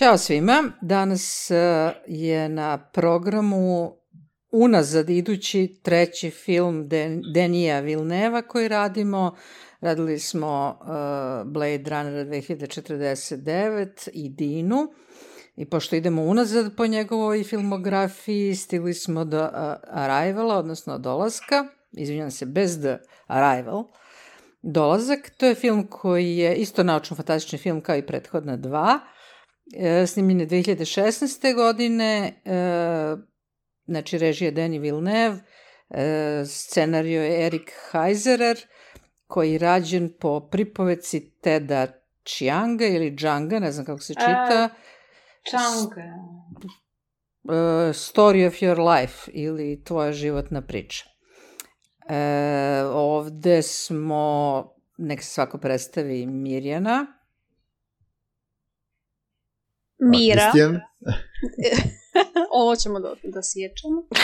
Ćao svima. Danas e, je na programu unazad idući treći film Den Denija Vilneva koji radimo. Radili smo uh, Blade Runner 2049 i Dinu. I pošto idemo unazad po njegovoj filmografiji, stigli smo do uh, Arrivala, odnosno dolaska, izvinjam se, bez The Arrival, Dolazak, to je film koji je isto naučno-fantastični film kao i prethodna dva, e, snimljen je 2016. godine, e, znači režija Denis Villeneuve, e, scenario je Erik Heiserer, koji je rađen po pripoveci Teda Chianga ili Džanga, ne znam kako se čita. Čang. Uh, Story of Your Life ili Tvoja životna priča. E, ovde smo, nek se svako predstavi, Mirjana. Mira. Kristijan, Ovo ćemo da, da sjećamo.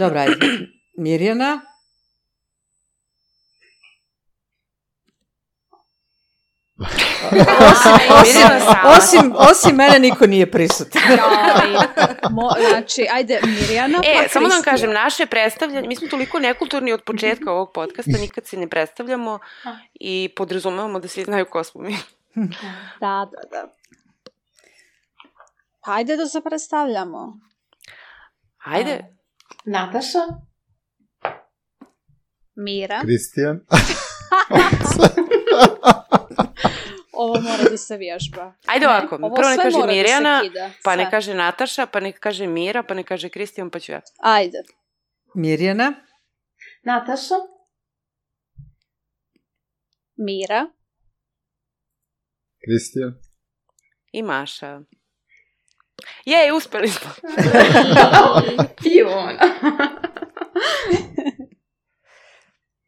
Dobro, ajde. Mirjana. Mirjana sama. Osim, osim mene niko nije prisutan. Znači, ajde, Mirjana pa E, samo da vam kažem, naše predstavljanje, mi smo toliko nekulturni od početka ovog podcasta, nikad se ne predstavljamo i podrazumevamo da svi znaju ko smo mi. Da, da, da. Pa ajde da se predstavljamo. Ajde, Nataša? Mira. Kristijan. Ovo mora da se vježba. ajde ovako, Ovo prvo ne kaže da Mirjana, kida, pa ne kaže Nataša, pa ne kaže Mira, pa ne kaže Kristijan, pa ću ja. Ajde. Mirjana. Nataša? Mira. Kristijan. I Maša. Jej, uspeli smo. Pijun.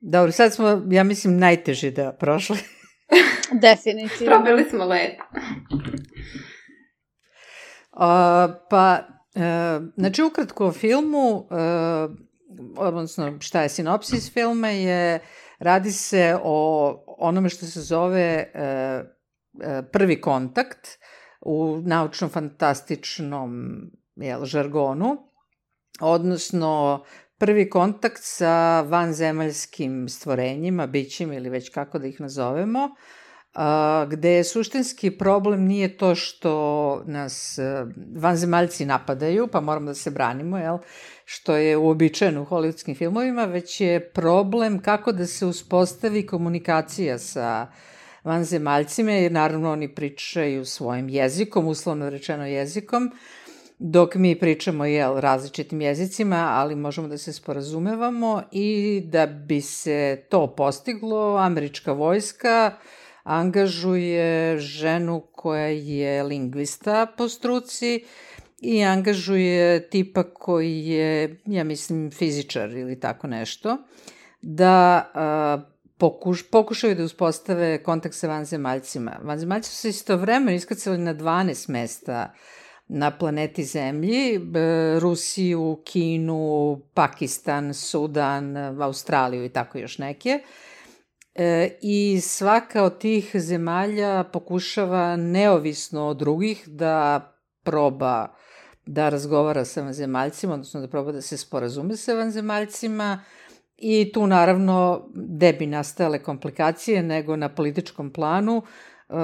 Dobro, sad smo, ja mislim, najteži da prošli. Definitivno. Probili smo let. A, pa, e, znači, ukratko o filmu, e, odnosno šta je sinopsis filma, je, radi se o onome što se zove e, prvi kontakt u naučno-fantastičnom jel, žargonu, odnosno prvi kontakt sa vanzemaljskim stvorenjima, bićima ili već kako da ih nazovemo, a, gde suštinski problem nije to što nas a, vanzemaljci napadaju, pa moramo da se branimo, jel? što je uobičajeno u hollywoodskim filmovima, već je problem kako da se uspostavi komunikacija sa vanzemaljcima, jer naravno oni pričaju svojim jezikom, uslovno rečeno jezikom, dok mi pričamo jel, različitim jezicima, ali možemo da se sporazumevamo i da bi se to postiglo, američka vojska angažuje ženu koja je lingvista po struci i angažuje tipa koji je, ja mislim, fizičar ili tako nešto, da a, pokuš, pokušaju da uspostave kontakt sa vanzemaljcima. Vanzemaljci su se istovremeno iskrcali na 12 mesta na planeti Zemlji, b- Rusiju, Kinu, Pakistan, Sudan, Australiju i tako još neke. E, I svaka od tih zemalja pokušava neovisno od drugih da proba da razgovara sa vanzemaljcima, odnosno da proba da se sporazume sa vanzemaljcima i tu naravno gde bi nastajale komplikacije nego na političkom planu e,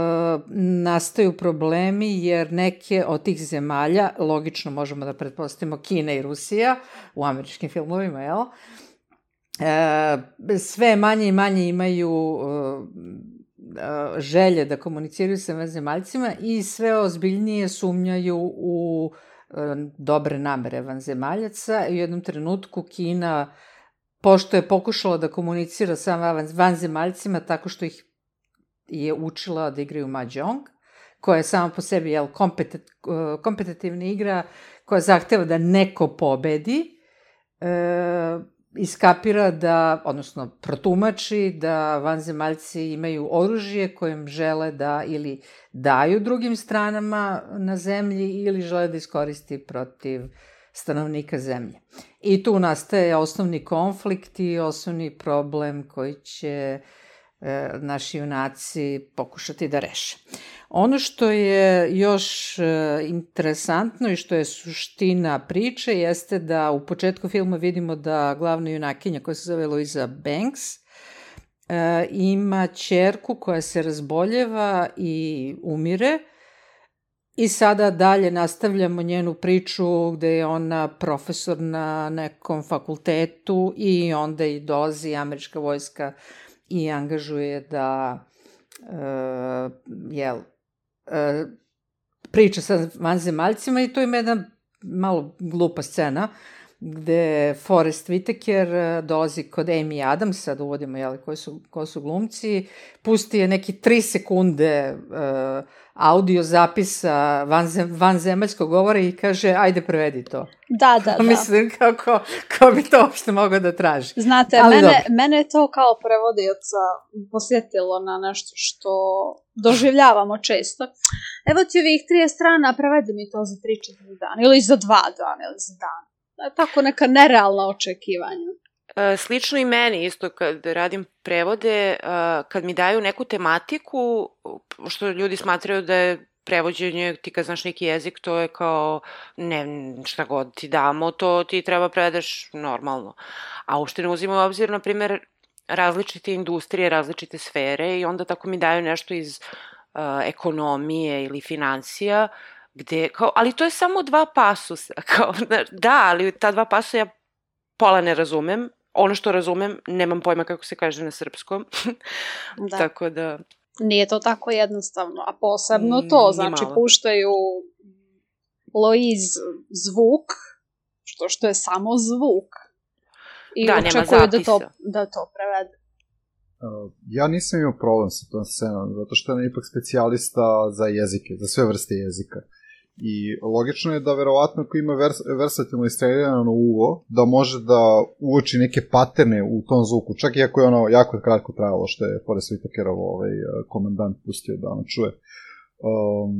nastaju problemi jer neke od tih zemalja, logično možemo da pretpostavimo Kina i Rusija u američkim filmovima, jel? E, sve manje i manje imaju e, e, želje da komuniciraju sa vanzemaljcima i sve ozbiljnije sumnjaju u e, dobre namere vanzemaljaca. U jednom trenutku Kina, pošto je pokušala da komunicira sa van- vanzemaljcima tako što ih je učila da igraju mahjong, koja je sama po sebi jel, kompetit, kompetitivna igra koja zahteva da neko pobedi, e, iskapira da, odnosno protumači da vanzemaljci imaju oružje kojim žele da ili daju drugim stranama na zemlji ili žele da iskoristi protiv stanovnika zemlje. I tu nastaje osnovni konflikt i osnovni problem koji će e, naši junaci pokušati da reše. Ono što je još e, interesantno i što je suština priče jeste da u početku filma vidimo da glavna junakinja koja se zove Louisa Banks e, ima čerku koja se razboljeva i umire i sada dalje nastavljamo njenu priču gde je ona profesor na nekom fakultetu i onda i dolazi američka vojska i angažuje da uh, jel, E, priča sa vanzemaljcima i to ima jedna malo glupa scena gde Forrest Whitaker e, dolazi kod Amy Adamsa, da uvodimo jeli, koji su, ko su glumci, pusti je neki tri sekunde uh, audio zapisa vanzem, vanzemaljskog govora i kaže, ajde prevedi to. Da, da, da. Mislim, kako, kako bi to uopšte mogao da traži. Znate, Ali mene, dobro. mene je to kao prevodioca posjetilo na nešto što doživljavamo često. Evo ti ovih 30 strana, prevedi mi to za 3-4 dana, ili za 2 dana, ili za dan. Tako neka nerealna očekivanja. E, slično i meni isto kad radim prevode, e, kad mi daju neku tematiku, što ljudi smatraju da je prevođenje, ti kad znaš neki jezik, to je kao, ne, šta god ti damo, to ti treba prevedeš normalno. A uopšte ne uzimo u obzir, na primer, različite industrije, različite sfere i onda tako mi daju nešto iz uh, ekonomije ili financija, gde, kao, ali to je samo dva pasusa, kao, da, ali ta dva pasusa ja pola ne razumem, ono što razumem, nemam pojma kako se kaže na srpskom. da. Tako da... Nije to tako jednostavno, a posebno to, mm, znači malo. puštaju Loiz zvuk, što što je samo zvuk. I da, očekuju da to, da to prevede. Uh, ja nisam imao problem sa tom scenom, zato što je ipak specijalista za jezike, za sve vrste jezika. I logično je da verovatno ako ima vers, versatilno istrenirano uvo, da može da uoči neke paterne u tom zvuku, čak i ako je ono jako kratko trajalo što je Forrest Whitakerov ovaj, komandant pustio da ono čuje. Um,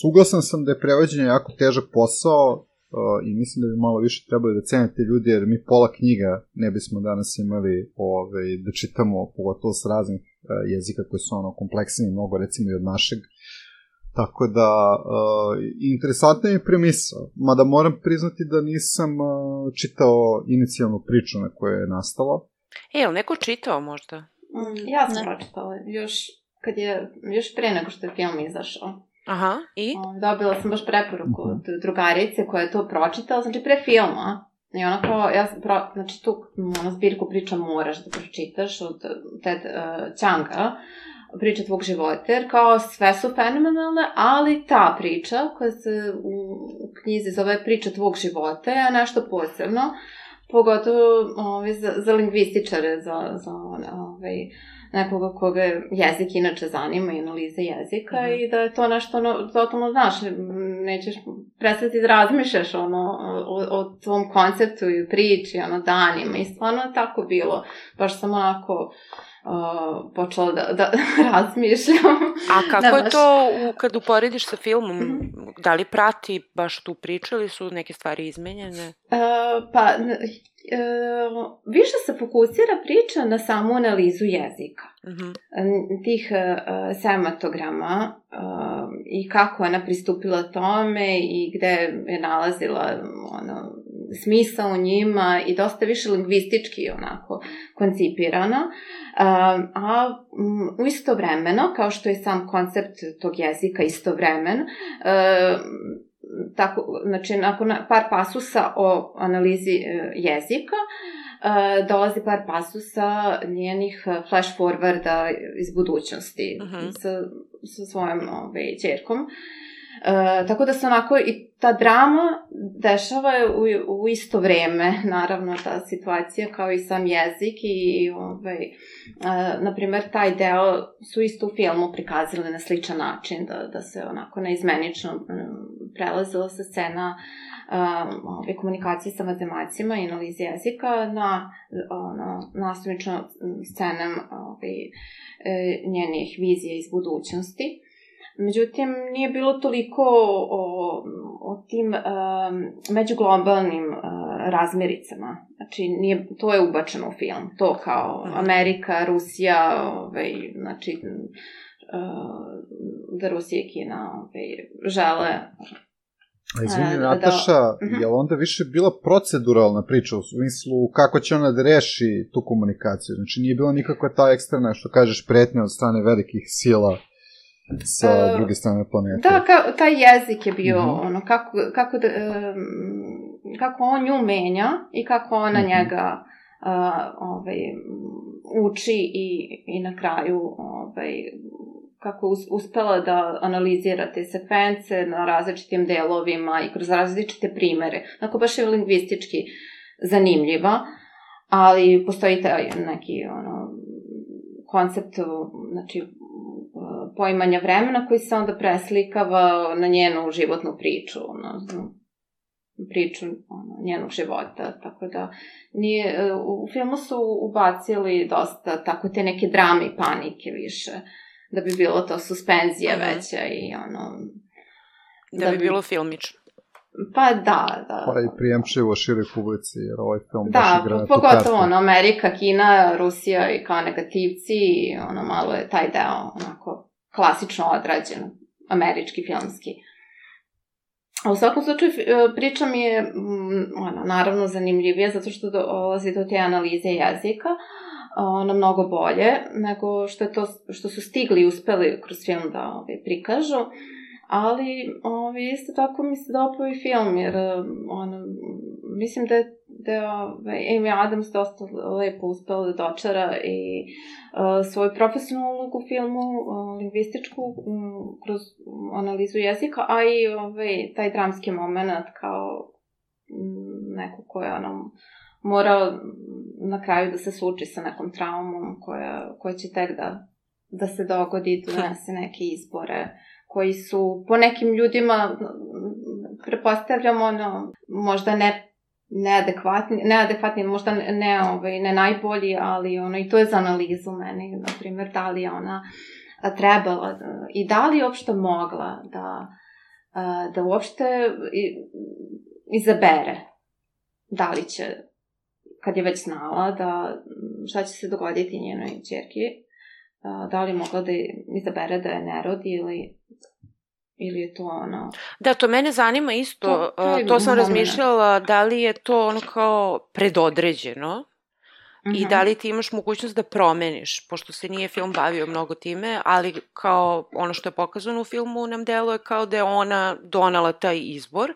suglasan sam da je prevođenje jako težak posao uh, i mislim da bi malo više trebali da cenite ljudi, jer mi pola knjiga ne bismo danas imali ovaj, da čitamo, pogotovo s raznih uh, jezika koji su ono kompleksni mnogo recimo i od našeg. Uh, Tako da, uh, interesantna je premisa, mada moram priznati da nisam uh, čitao inicijalnu priču na kojoj je nastala. E, ili neko čitao možda? Mm, ja sam pročitala, još, kad je, još pre nego što je film izašao. Aha, i? Dobila sam baš preporuku uh mhm. -huh. od drugarice koja je to pročitala, znači pre filma. I ona kao, ja sam pro, znači tu ono, zbirku priča moraš da pročitaš od Ted uh, Changa priča tvog života, jer kao sve su fenomenalne, ali ta priča koja se u, u knjizi zove priča tvog života je nešto posebno, pogotovo ovaj, za, za lingvističare, za, za ovaj, nekoga koga jezik inače zanima i analize jezika mm i da je to nešto ono, totalno znaš, nećeš prestati da razmišljaš ono, o, o tvom konceptu i priči, ono, danima i stvarno je tako bilo, baš sam onako uh, počela da, da razmišljam. A kako da, je to u, kad uporediš sa filmom? Mm -hmm. Da li prati baš tu priču ili su neke stvari izmenjene? Uh, pa, uh, više se fokusira priča na samu analizu jezika. -hmm. Tih uh, sematograma uh, i kako ona pristupila tome i gde je nalazila ono, smisa u njima i dosta više lingvistički onako koncipirano. A u istovremeno, kao što je sam koncept tog jezika istovremen, tako, znači nakon par pasusa o analizi e, jezika, dolazi par pasusa njenih flash forwarda iz budućnosti uh -huh. sa, sa svojom ove, ovaj, čerkom. E, tako da se onako i ta drama dešava u, u isto vreme, naravno ta situacija kao i sam jezik i ovaj, e, na primer taj deo su isto u filmu prikazali na sličan način da, da se onako neizmenično prelazila sa scena um, ove komunikacije sa matemacima i analizi jezika na ono, nastavnično scenem ove, e, njenih vizija iz budućnosti. Međutim, nije bilo toliko o, o tim um, međuglobalnim uh, razmiricama. Znači, nije, to je ubačeno u film. To kao Amerika, Rusija, ovaj, znači, uh, da Rusija i Kina ovaj, žele A izvini, da, Nataša, da, je onda više bila proceduralna priča u smislu kako će ona da reši tu komunikaciju? Znači, nije bila nikakva ta eksterna, što kažeš, pretnja od strane velikih sila sa uh, druge strane planete. Da, ka, taj jezik je bio, mm-hmm. ono, kako, kako, da, um, kako on nju menja i kako ona mm-hmm. njega uh, ovaj, uči i, i na kraju ovaj, kako uspela da analizira te sekvence na različitim delovima i kroz različite primere. Onako baš je lingvistički zanimljiva, ali postoji taj neki ono, koncept znači, poimanja vremena koji se onda preslikava na njenu životnu priču, ono, priču ono, njenog života, tako da nije, u filmu su ubacili dosta tako te neke drame i panike više, da bi bilo to suspenzija uh -huh. veća i ono... Da, da bi, bi bilo filmično. Pa da, da. Pa i prijemčivo široj publici, jer ovaj film da, baš igra na pogotovo ono, Amerika, Kina, Rusija i kao negativci, i ono, malo je taj deo onako klasično odrađen, američki filmski. A u svakom slučaju e, priča mi je mm, ono, naravno zanimljivija zato što dolazi do te analize jezika ono, mnogo bolje nego što, je to, što su stigli i uspeli kroz film da ovaj, prikažu. Ali ovaj, isto tako mi se dopao i film, jer ono, mislim da je da ovaj, Amy Adams dosta lepo uspela da dočara i uh, svoju profesionalnu ulogu u filmu, uh, lingvističku, um, kroz analizu jezika, a i ovaj, taj dramski moment kao neko ko je ono, morao na kraju da se suči sa nekom traumom koja, koja će tek da, da se dogodi, da donese neke izbore koji su po nekim ljudima prepostavljamo ono, možda ne neadekvatni, neadekvatni, možda ne, ovaj, ne najbolji, ali ono, i to je za analizu meni, na primjer, da li je ona trebala da, i da li je uopšte mogla da, da uopšte izabere da li će, kad je već znala da šta će se dogoditi njenoj čerki, da li mogla da izabere da je ne rodi ili Ili je to ono... Da, to mene zanima isto. To, to, to sam razmišljala da li je to ono kao predodređeno mm -hmm. i da li ti imaš mogućnost da promeniš, pošto se nije film bavio mnogo time, ali kao ono što je pokazano u filmu nam deluje kao da je ona donala taj izbor,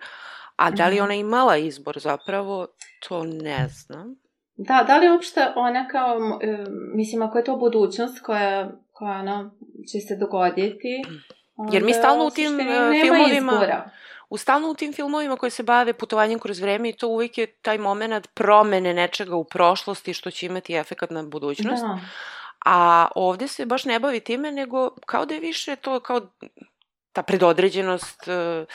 a da li mhm. ona imala izbor zapravo, to ne znam. Da, da li uopšte ona kao, mislim, ako je to budućnost koja, koja ona će se dogoditi, Jer mi stalno u tim uh, filmovima... Izbora. U stalno u tim filmovima koji se bave putovanjem kroz vreme i to uvijek je taj moment promene nečega u prošlosti što će imati efekat na budućnost. Da. A ovde se baš ne bavi time, nego kao da je više to kao ta predodređenost, uh,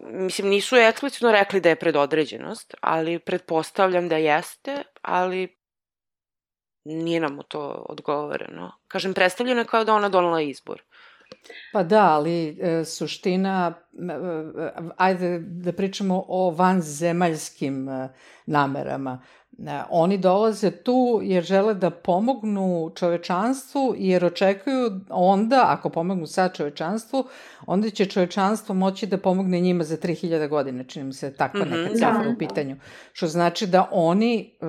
mislim, nisu eksplicitno rekli da je predodređenost, ali pretpostavljam da jeste, ali nije nam to odgovoreno. Kažem, predstavljeno je kao da ona donala izbor. Pa da, ali e, suština, e, e, ajde da pričamo o vanzemaljskim e, namerama. Oni dolaze tu jer žele da pomognu čovečanstvu jer očekuju onda, ako pomognu sad čovečanstvu, onda će čovečanstvo moći da pomogne njima za 3000 godine, čini mi se takva neka mm -hmm, cifra da. u pitanju. Što znači da oni e,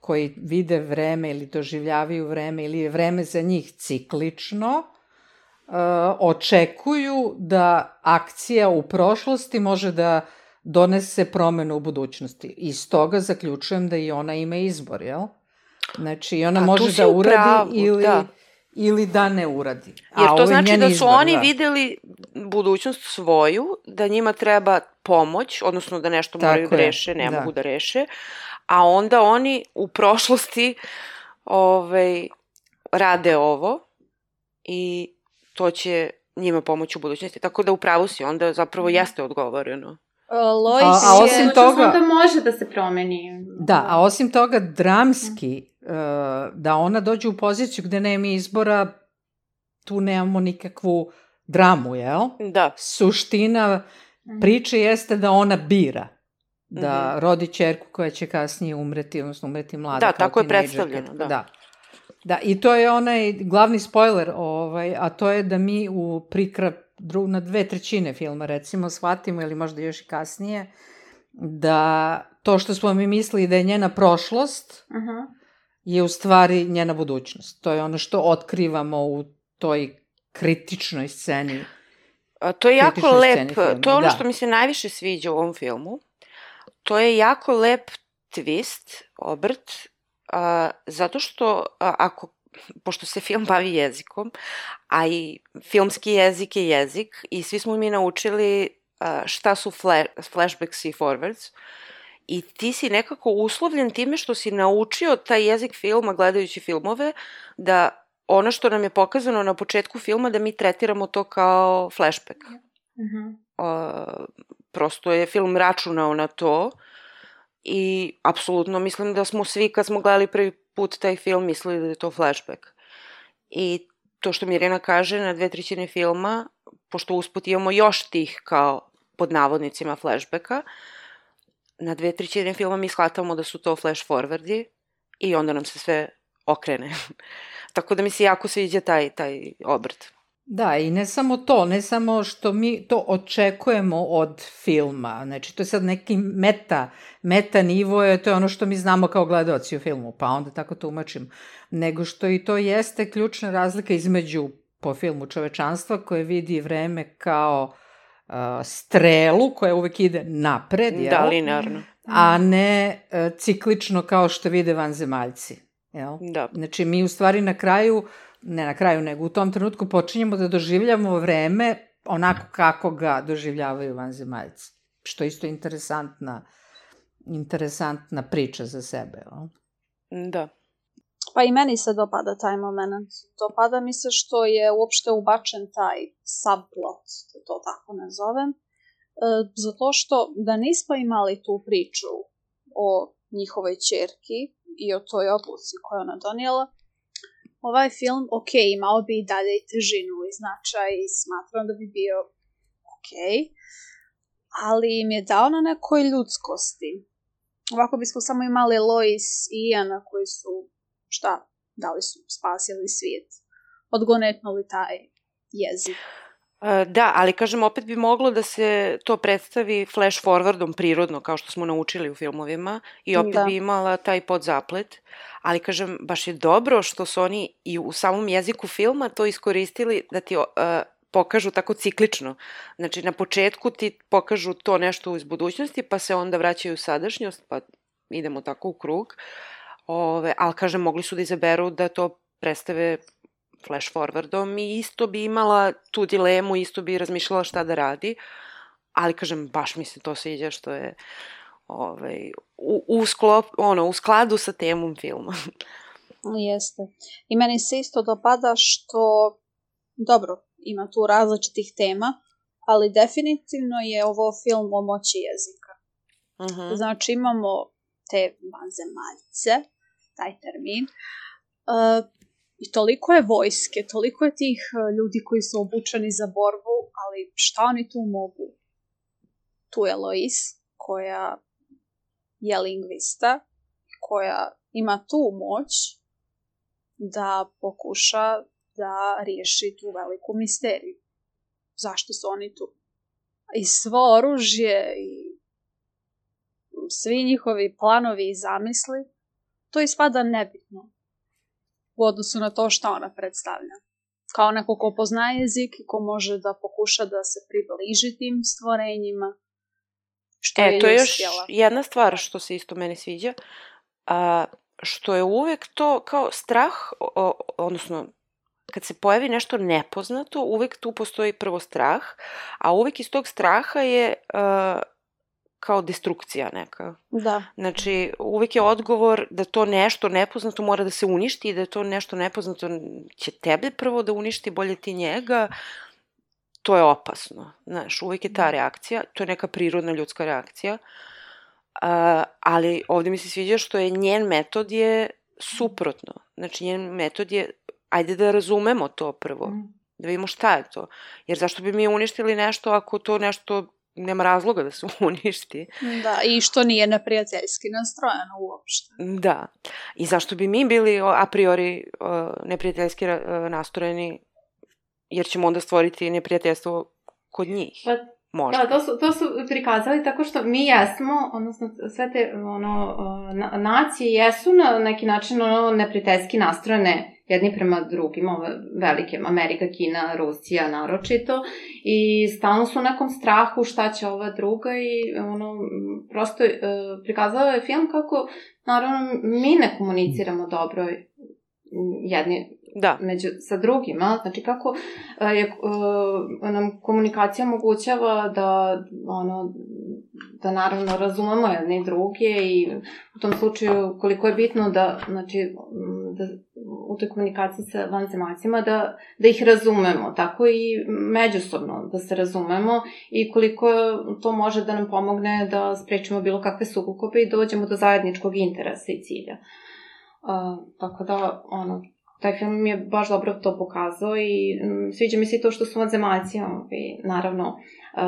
koji vide vreme ili doživljavaju vreme ili je vreme za njih ciklično, uh, očekuju da akcija u prošlosti može da donese promenu u budućnosti. I iz toga zaključujem da i ona ima izbor, jel? Znači, ona A može da uradi pravu, ili, da. ili da ne uradi. Jer to znači da su izbor, oni da. videli budućnost svoju, da njima treba pomoć, odnosno da nešto Tako moraju da reše, ne da. mogu da reše, a onda oni u prošlosti ovaj, rade ovo i to će njima pomoći u budućnosti. Tako da upravo si, onda zapravo jeste odgovoreno. Lois A- a je... osim Mogućnost toga- onda može da se promeni. Da, a osim toga dramski, uh, da ona dođe u poziciju gde nema izbora, tu nemamo nikakvu dramu, jel? Da, Suština Mhm. priče jeste da ona bira da Mhm. rodi čerku koja će kasnije umreti, odnosno umreti mlada Da, kao tako je predstavljeno, da. da. Da, i to je onaj glavni spoiler, ovaj, a to je da mi u prikra, dru, na dve trećine filma recimo shvatimo, ili možda još i kasnije, da to što smo mi mislili da je njena prošlost, Aha. je u stvari njena budućnost. To je ono što otkrivamo u toj kritičnoj sceni. A, to je jako lep, to je ono da. što mi se najviše sviđa u ovom filmu. To je jako lep twist, obrt, a, zato što a, ako, pošto se film bavi jezikom, a i filmski jezik je jezik i svi smo mi naučili a, šta su flashbacks i forwards, I ti si nekako uslovljen time što si naučio taj jezik filma gledajući filmove, da ono što nam je pokazano na početku filma, da mi tretiramo to kao flashback. Mhm. Uh, prosto je film računao na to i apsolutno mislim da smo svi kad smo gledali prvi put taj film mislili da je to flashback. I to što Mirjana kaže na dve trećine filma, pošto usput imamo još tih kao pod navodnicima flashbacka, na dve trećine filma mi shvatamo da su to flash forwardi i onda nam se sve okrene. Tako da mi se jako sviđa taj, taj obrt. Da, i ne samo to, ne samo što mi to očekujemo od filma, znači to je sad neki meta, meta nivo, je, to je ono što mi znamo kao gledaoci u filmu, pa onda tako tumačim, nego što i to jeste ključna razlika između po filmu čovečanstva koje vidi vreme kao uh, strelu koja uvek ide napred, jel? Da, linearno. a ne uh, ciklično kao što vide vanzemaljci. Jel? Da. Znači, mi u stvari na kraju, ne na kraju, nego u tom trenutku počinjemo da doživljamo vreme onako kako ga doživljavaju vanzemaljci. Što je isto interesantna, interesantna priča za sebe. Jel? Da. Pa i meni se dopada taj moment. Dopada mi se što je uopšte ubačen taj subplot, da to tako nazovem, e, zato što da nismo imali tu priču o njihovoj čerki i o toj odluci koju ona donijela, ovaj film, ok, imao bi i dalje i težinu i značaj i smatram da bi bio ok, ali im je dao na nekoj ljudskosti. Ovako bismo samo imali Lois i Iana koji su, šta, da li su spasili svijet, odgonetnuli taj jezik. E, Da, ali kažem, opet bi moglo da se to predstavi flash forwardom prirodno, kao što smo naučili u filmovima, i opet Da. bi imala taj podzaplet. Ali kažem, baš je dobro što su oni i u samom jeziku filma to iskoristili da ti uh, pokažu tako ciklično. Znači, na početku ti pokažu to nešto iz budućnosti, pa se onda vraćaju u sadašnjost, pa idemo tako u krug. Ove, ali, kažem, mogli su da izaberu da to predstave flash forwardom i isto bi imala tu dilemu, isto bi razmišljala šta da radi, ali kažem, baš mi se to sviđa što je ovaj, u, u, sklop, ono, u skladu sa temom filma. Jeste. I meni se isto dopada što, dobro, ima tu različitih tema, ali definitivno je ovo film o moći jezika. Uh -huh. Znači imamo te vanzemaljce, taj termin, uh, i toliko je vojske, toliko je tih uh, ljudi koji su obučeni za borbu, ali šta oni tu mogu? Tu je Lois, koja je lingvista, koja ima tu moć da pokuša da riješi tu veliku misteriju. Zašto su oni tu? I svo oružje i svi njihovi planovi i zamisli, to ispada nebitno u odnosu na to što ona predstavlja. Kao neko ko poznaje jezik i ko može da pokuša da se približi tim stvorenjima, što E, je to je još uspjela. jedna stvar što se isto meni sviđa, a, što je uvek to kao strah, o, odnosno kad se pojavi nešto nepoznato, uvek tu postoji prvo strah, a uvek iz tog straha je uh, kao destrukcija neka. Da. Znači, uvek je odgovor da to nešto nepoznato mora da se uništi i da to nešto nepoznato će tebe prvo da uništi, bolje ti njega. To je opasno. Znaš, uvek je ta reakcija, to je neka prirodna ljudska reakcija. Uh, ali ovde mi se sviđa što je njen metod je suprotno. Znači, njen metod je, ajde da razumemo to prvo, mm. da vidimo šta je to. Jer zašto bi mi uništili nešto ako to nešto nema razloga da se uništi. Da, i što nije neprijateljski nastrojeno uopšte. Da. I zašto bi mi bili a priori neprijateljski nastrojeni, jer ćemo onda stvoriti neprijateljstvo kod njih. Pa, Možda. Da, to su, to su prikazali tako što mi jesmo, odnosno sve te ono, na, nacije jesu na neki način ono, neprijateljski nastrojene jedni prema drugim, ove velike, Amerika, Kina, Rusija naročito, i stalno su u nekom strahu šta će ova druga i ono, prosto e, prikazao je film kako, naravno, mi ne komuniciramo dobro jedni da. među, sa drugima, znači kako e, je, uh, nam komunikacija omogućava da ono, da naravno razumemo jedne i druge i u tom slučaju koliko je bitno da, znači, da u toj komunikaciji sa vanzemaljcima da, da ih razumemo, tako i međusobno da se razumemo i koliko to može da nam pomogne da sprečimo bilo kakve sukobe i dođemo do zajedničkog interesa i cilja. Uh, tako da, ono, taj film mi je baš dobro to pokazao i m, sviđa mi se i to što su vanzemaljci, ovaj, naravno, uh,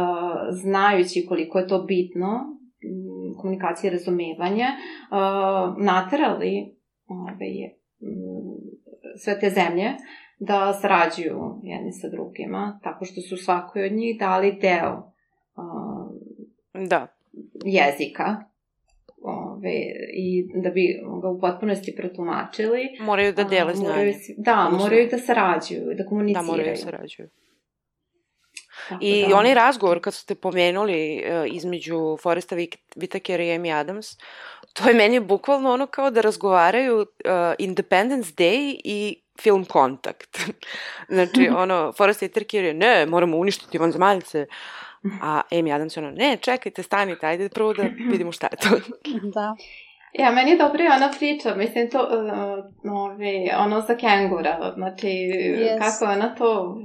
znajući koliko je to bitno, m, komunikacija i razumevanje, uh, naterali ovaj, m, sve te zemlje da sarađuju jedni sa drugima, tako što su svakoj od njih dali deo uh, da. jezika ove, i da bi ga u potpunosti protumačili. Moraju da dele znanje. Moraju, da, Odnosno, moraju da sarađuju, da komuniciraju. Da, moraju da sarađuju. Tako I da. onaj razgovor kad ste pomenuli uh, između Foresta Whitakera i Amy Adams, to je meni bukvalno ono kao da razgovaraju uh, Independence Day i film Kontakt. znači, ono, Forest Whitaker je, ne, moramo uništiti vanzemaljce. A Amy Adams je ono, ne, čekajte, stanite, ajde prvo da vidimo šta je to. da. Ja, meni je dobro ona priča, mislim, to, uh, ovi, ono za kengura, znači, yes. kako ona to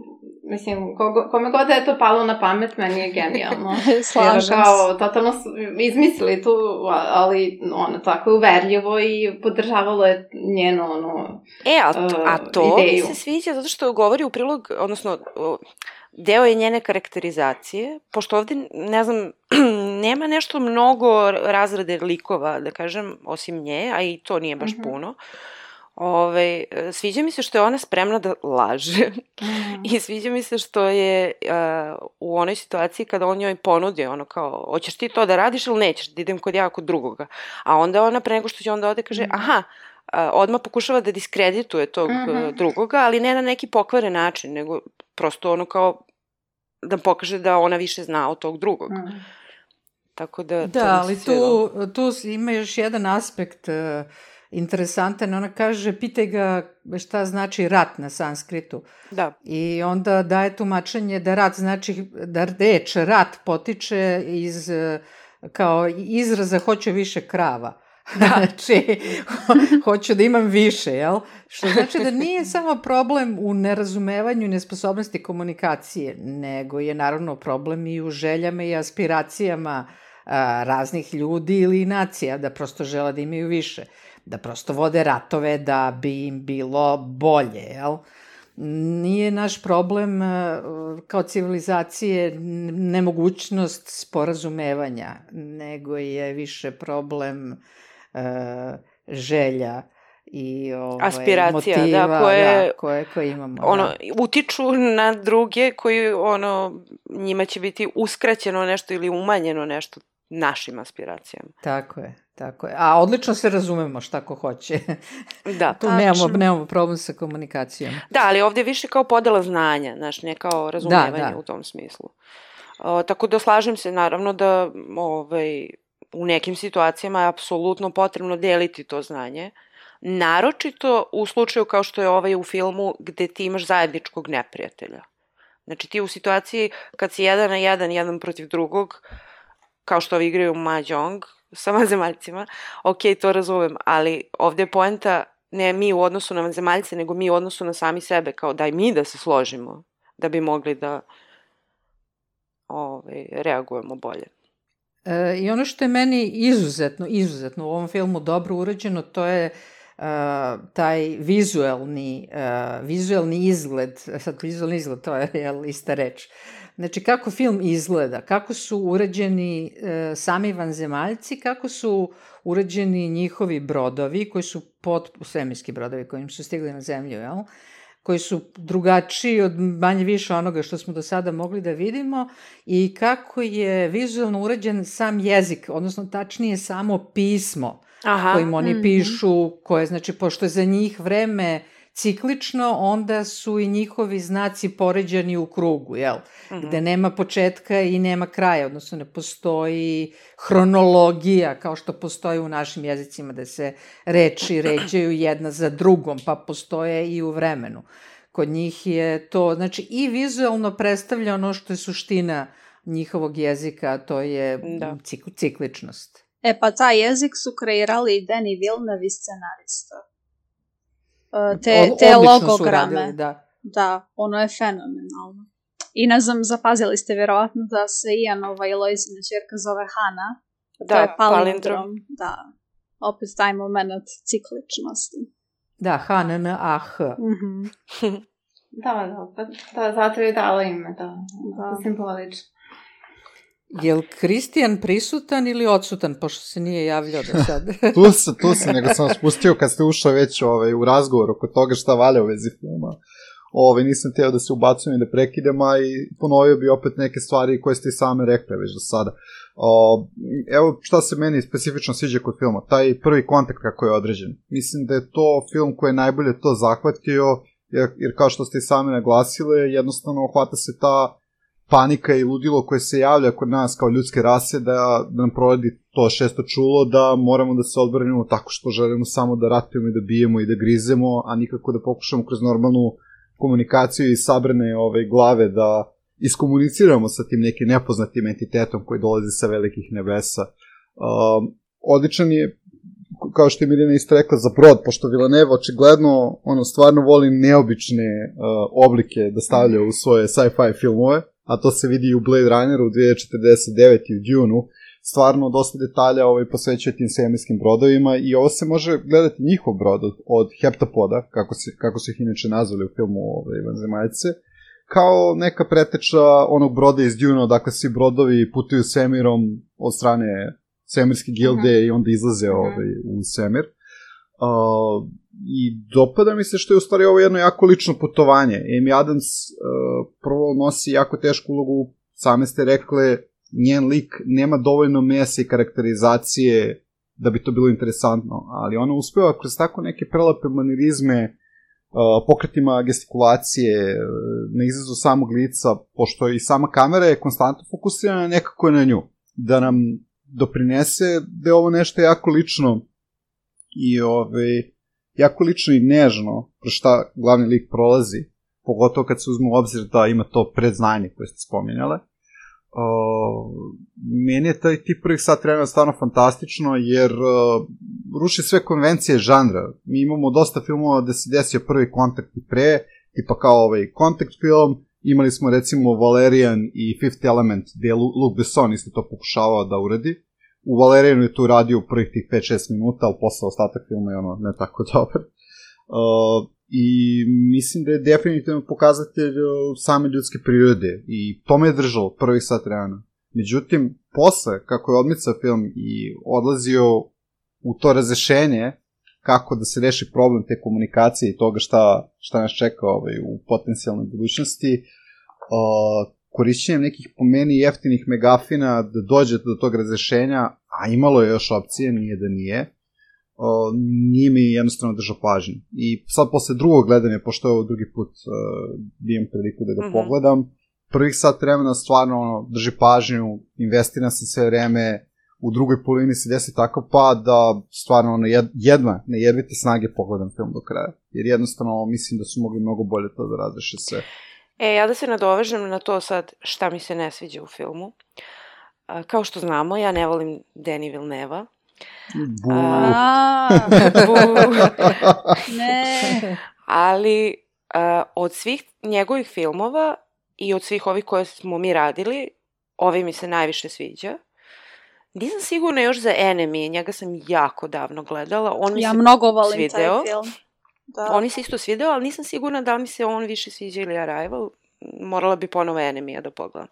Mislim, kogo, kome god je to palo na pamet, meni je genijalno. Slažem se. kao, totalno su izmislili tu, ali ono, tako je uverljivo i podržavalo je njeno, ono, E, a, a to ideju. mi se sviđa zato što govori u prilog, odnosno, deo je njene karakterizacije, pošto ovde, ne znam, nema nešto mnogo razrade likova, da kažem, osim nje, a i to nije baš mm -hmm. puno. Ove, sviđa mi se što je ona spremna da laže mm. i sviđa mi se što je uh, u onoj situaciji kada on njoj ponudi ono kao, hoćeš ti to da radiš ili nećeš, da idem kod ja kod drugoga. A onda ona pre nego što će onda ode kaže, mm. aha, uh, odmah pokušava da diskredituje tog mm -hmm. drugoga, ali ne na neki pokvaren način, nego prosto ono kao da pokaže da ona više zna od tog drugog. Mm. Tako da... Da, ali tu, tu ima još jedan aspekt uh, interesantan. Ona kaže, pitaj ga šta znači rat na sanskritu. Da. I onda daje tumačenje da rat znači, da reč rat potiče iz kao izraza hoće više krava. Da. znači, hoću da imam više, jel? Što znači da nije samo problem u nerazumevanju i nesposobnosti komunikacije, nego je naravno problem i u željama i aspiracijama a, raznih ljudi ili nacija, da prosto žele da imaju više. Da prosto vode ratove da bi im bilo bolje, jel? Nije naš problem kao civilizacije nemogućnost sporazumevanja, nego je više problem uh, želja i ovaj, aspiracija, da, motiva, da, koje, da, koje, koje imamo. Ono, da. utiču na druge koji, ono, njima će biti uskraćeno nešto ili umanjeno nešto našim aspiracijama. Tako je, tako je. A odlično se razumemo šta ko hoće. Da, tu nemamo, nemamo problem sa komunikacijom. Da, ali ovde je više kao podela znanja, znaš, ne kao razumevanje da, da. u tom smislu. O, tako da slažem se, naravno, da ovaj, u nekim situacijama je apsolutno potrebno deliti to znanje. Naročito u slučaju kao što je ovaj u filmu gde ti imaš zajedničkog neprijatelja. Znači ti u situaciji kad si jedan na jedan, jedan protiv drugog, kao što ovi igraju Mahjong sa vanzemaljcima, ok, to razumem, ali ovde je poenta ne mi u odnosu na vanzemaljce, nego mi u odnosu na sami sebe, kao daj mi da se složimo, da bi mogli da ovaj, reagujemo bolje. E, I ono što je meni izuzetno, izuzetno u ovom filmu dobro urađeno, to je uh, taj vizuelni, uh, vizuelni izgled, sad vizuelni izgled, to je jel, ista reč. Znači, kako film izgleda, kako su urađeni uh, sami vanzemaljci, kako su urađeni njihovi brodovi, koji su pot, svemirski brodovi kojim su stigli na zemlju, jel? Koji su drugačiji od manje više onoga što smo do sada mogli da vidimo i kako je vizualno urađen sam jezik, odnosno tačnije samo pismo Aha. kojim oni mm -hmm. pišu, koje znači pošto je za njih vreme ciklično, onda su i njihovi znaci poređani u krugu, jel? Mm -hmm. Gde nema početka i nema kraja, odnosno ne postoji hronologija kao što postoji u našim jezicima, da se reči ređaju jedna za drugom, pa postoje i u vremenu. Kod njih je to, znači i vizualno predstavlja ono što je suština njihovog jezika, a to je da. cik cikličnost. E pa taj jezik su kreirali i Danny Villeneuve scenarista te, te logograme. da. da, ono je fenomenalno. I ne znam, zapazili ste vjerovatno da se Ianova i Lojzina čerka zove Hana. Da, to je palindrom. palindrom. Da, opet taj moment cikličnosti. Da, Hana na ah. Mm -hmm. da, da, pa, da, zato je dala ime, da, da. simbolično. Je li Kristijan prisutan ili odsutan, pošto se nije javljao do sad? tu se, tu se, nego sam spustio kad ste ušao već ovaj, u razgovor oko toga šta valja u vezi filma. Ove, nisam teo da se ubacujem i da prekidem, a i ponovio bi opet neke stvari koje ste i same rekli već do sada. O, evo šta se meni specifično sviđa kod filma, taj prvi kontakt kako je određen. Mislim da je to film koji je najbolje to zahvatio, jer, jer kao što ste i sami naglasile, jednostavno hvata se ta panika i ludilo koje se javlja kod nas kao ljudske rase da, da nam provedi to šesto čulo da moramo da se odbranimo tako što želimo samo da ratujemo i da bijemo i da grizemo, a nikako da pokušamo kroz normalnu komunikaciju i sabrane ove glave da iskomuniciramo sa tim nekim nepoznatim entitetom koji dolazi sa velikih nebesa. Uh, odličan je kao što je Mirina isto rekla za brod, pošto Villaneva očigledno ono stvarno voli neobične uh, oblike da stavlja u svoje sci-fi filmove a to se vidi i u Blade Runneru 2049 i u Dune-u, stvarno dosta detalja ovaj, posvećuje tim svemirskim brodovima i ovo se može gledati njihov brod od, od heptapoda, kako, se, kako su ih inače nazvali u filmu ovaj, Vanzemaljce, kao neka preteča onog broda iz Dune, dakle svi brodovi putuju svemirom od strane svemirske gilde uh. -huh. i onda izlaze uh mhm. -huh. ovaj, u svemir. Uh, I dopada mi se što je u stvari ovo jedno jako lično putovanje. Amy Adams uh, prvo nosi jako tešku ulogu, same ste rekle, njen lik nema dovoljno mesa i karakterizacije da bi to bilo interesantno, ali ona uspeva kroz tako neke prelepe manirizme, uh, pokretima gestikulacije, na izrazu samog lica, pošto i sama kamera je konstantno fokusirana nekako na nju, da nam doprinese da je ovo nešto jako lično i ovaj, jako lično i nežno kroz šta glavni lik prolazi, pogotovo kad se uzme u obzir da ima to predznanje koje ste spominjale. Uh, meni je taj tip prvih sat vremena stvarno fantastično, jer uh, ruši sve konvencije žanra. Mi imamo dosta filmova da se desio prvi kontakt i pre, tipa kao ovaj kontakt film, imali smo recimo Valerian i Fifth Element, gde je Luc Besson isto to pokušavao da uradi u Valerijanu je tu radio u prvih tih 5-6 minuta, ali posle ostatak filma je ono ne tako dobar. Uh, I mislim da je definitivno pokazatelj same ljudske prirode i to me je držalo prvih sat vremena. Međutim, posle, kako je odmicao film i odlazio u to razrešenje, kako da se reši problem te komunikacije i toga šta, šta nas čeka ovaj, u potencijalnoj budućnosti, uh, korišćenjem nekih po meni jeftinih megafina da dođete do tog razrešenja, a imalo je još opcije, nije da nije, o, nije mi jednostavno držao pažnju. I sad posle drugog gledanja, pošto je ovo drugi put uh, bijem priliku da ga uh mhm. -huh. pogledam, prvih sat vremena stvarno ono, drži pažnju, investira se sve vreme, u drugoj polini se desi takav pad da stvarno ono, jed, jedna nejedvite snage pogledam film do kraja. Jer jednostavno mislim da su mogli mnogo bolje to da razreše sve. E, ja da se nadovežem na to sad šta mi se ne sviđa u filmu. A, kao što znamo, ja ne volim Denis Villeneuve. Bu. A, Bu. ne. Ali a, od svih njegovih filmova i od svih ovih koje smo mi radili, ovaj mi se najviše sviđa. Nisam sigurna još za Enemy, njega sam jako davno gledala. On mi Ja se mnogo volim svideo. taj film. Da. On mi se isto svideo, ali nisam sigurna da li mi se on više sviđa ili Arrival. Morala bi ponovo Enemy-a da pogledam.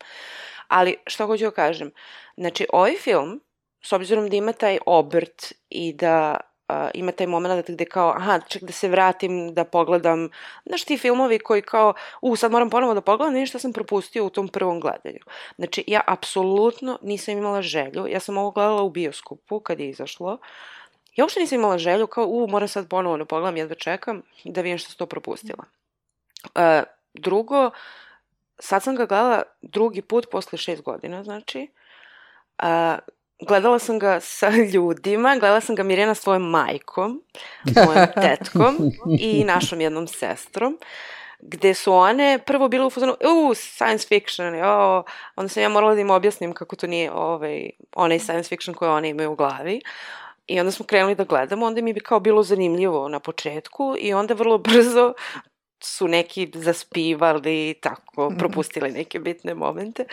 Ali, šta hoću da kažem? Znači, ovaj film, s obzirom da ima taj obrt i da a, ima taj moment gde kao, aha, ček da se vratim, da pogledam, znaš ti filmovi koji kao, u, sad moram ponovo da pogledam, nešto sam propustio u tom prvom gledanju. Znači, ja apsolutno nisam imala želju, ja sam ovo gledala u bioskopu kad je izašlo, Ja uopšte nisam imala želju, kao, u, moram sad ponovo da pogledam, jedva čekam da vidim što sam to propustila. E, drugo, sad sam ga gledala drugi put posle šest godina, znači. E, gledala sam ga sa ljudima, gledala sam ga Mirjana svojom majkom, mojom tetkom i našom jednom sestrom gde su one prvo bile u fazonu, u, science fiction, o, onda sam ja morala da im objasnim kako to nije ovaj, onaj science fiction koje one imaju u glavi. I onda smo krenuli da gledamo, onda mi je kao bilo zanimljivo na početku i onda vrlo brzo su neki zaspivali i tako, propustili neke bitne momente.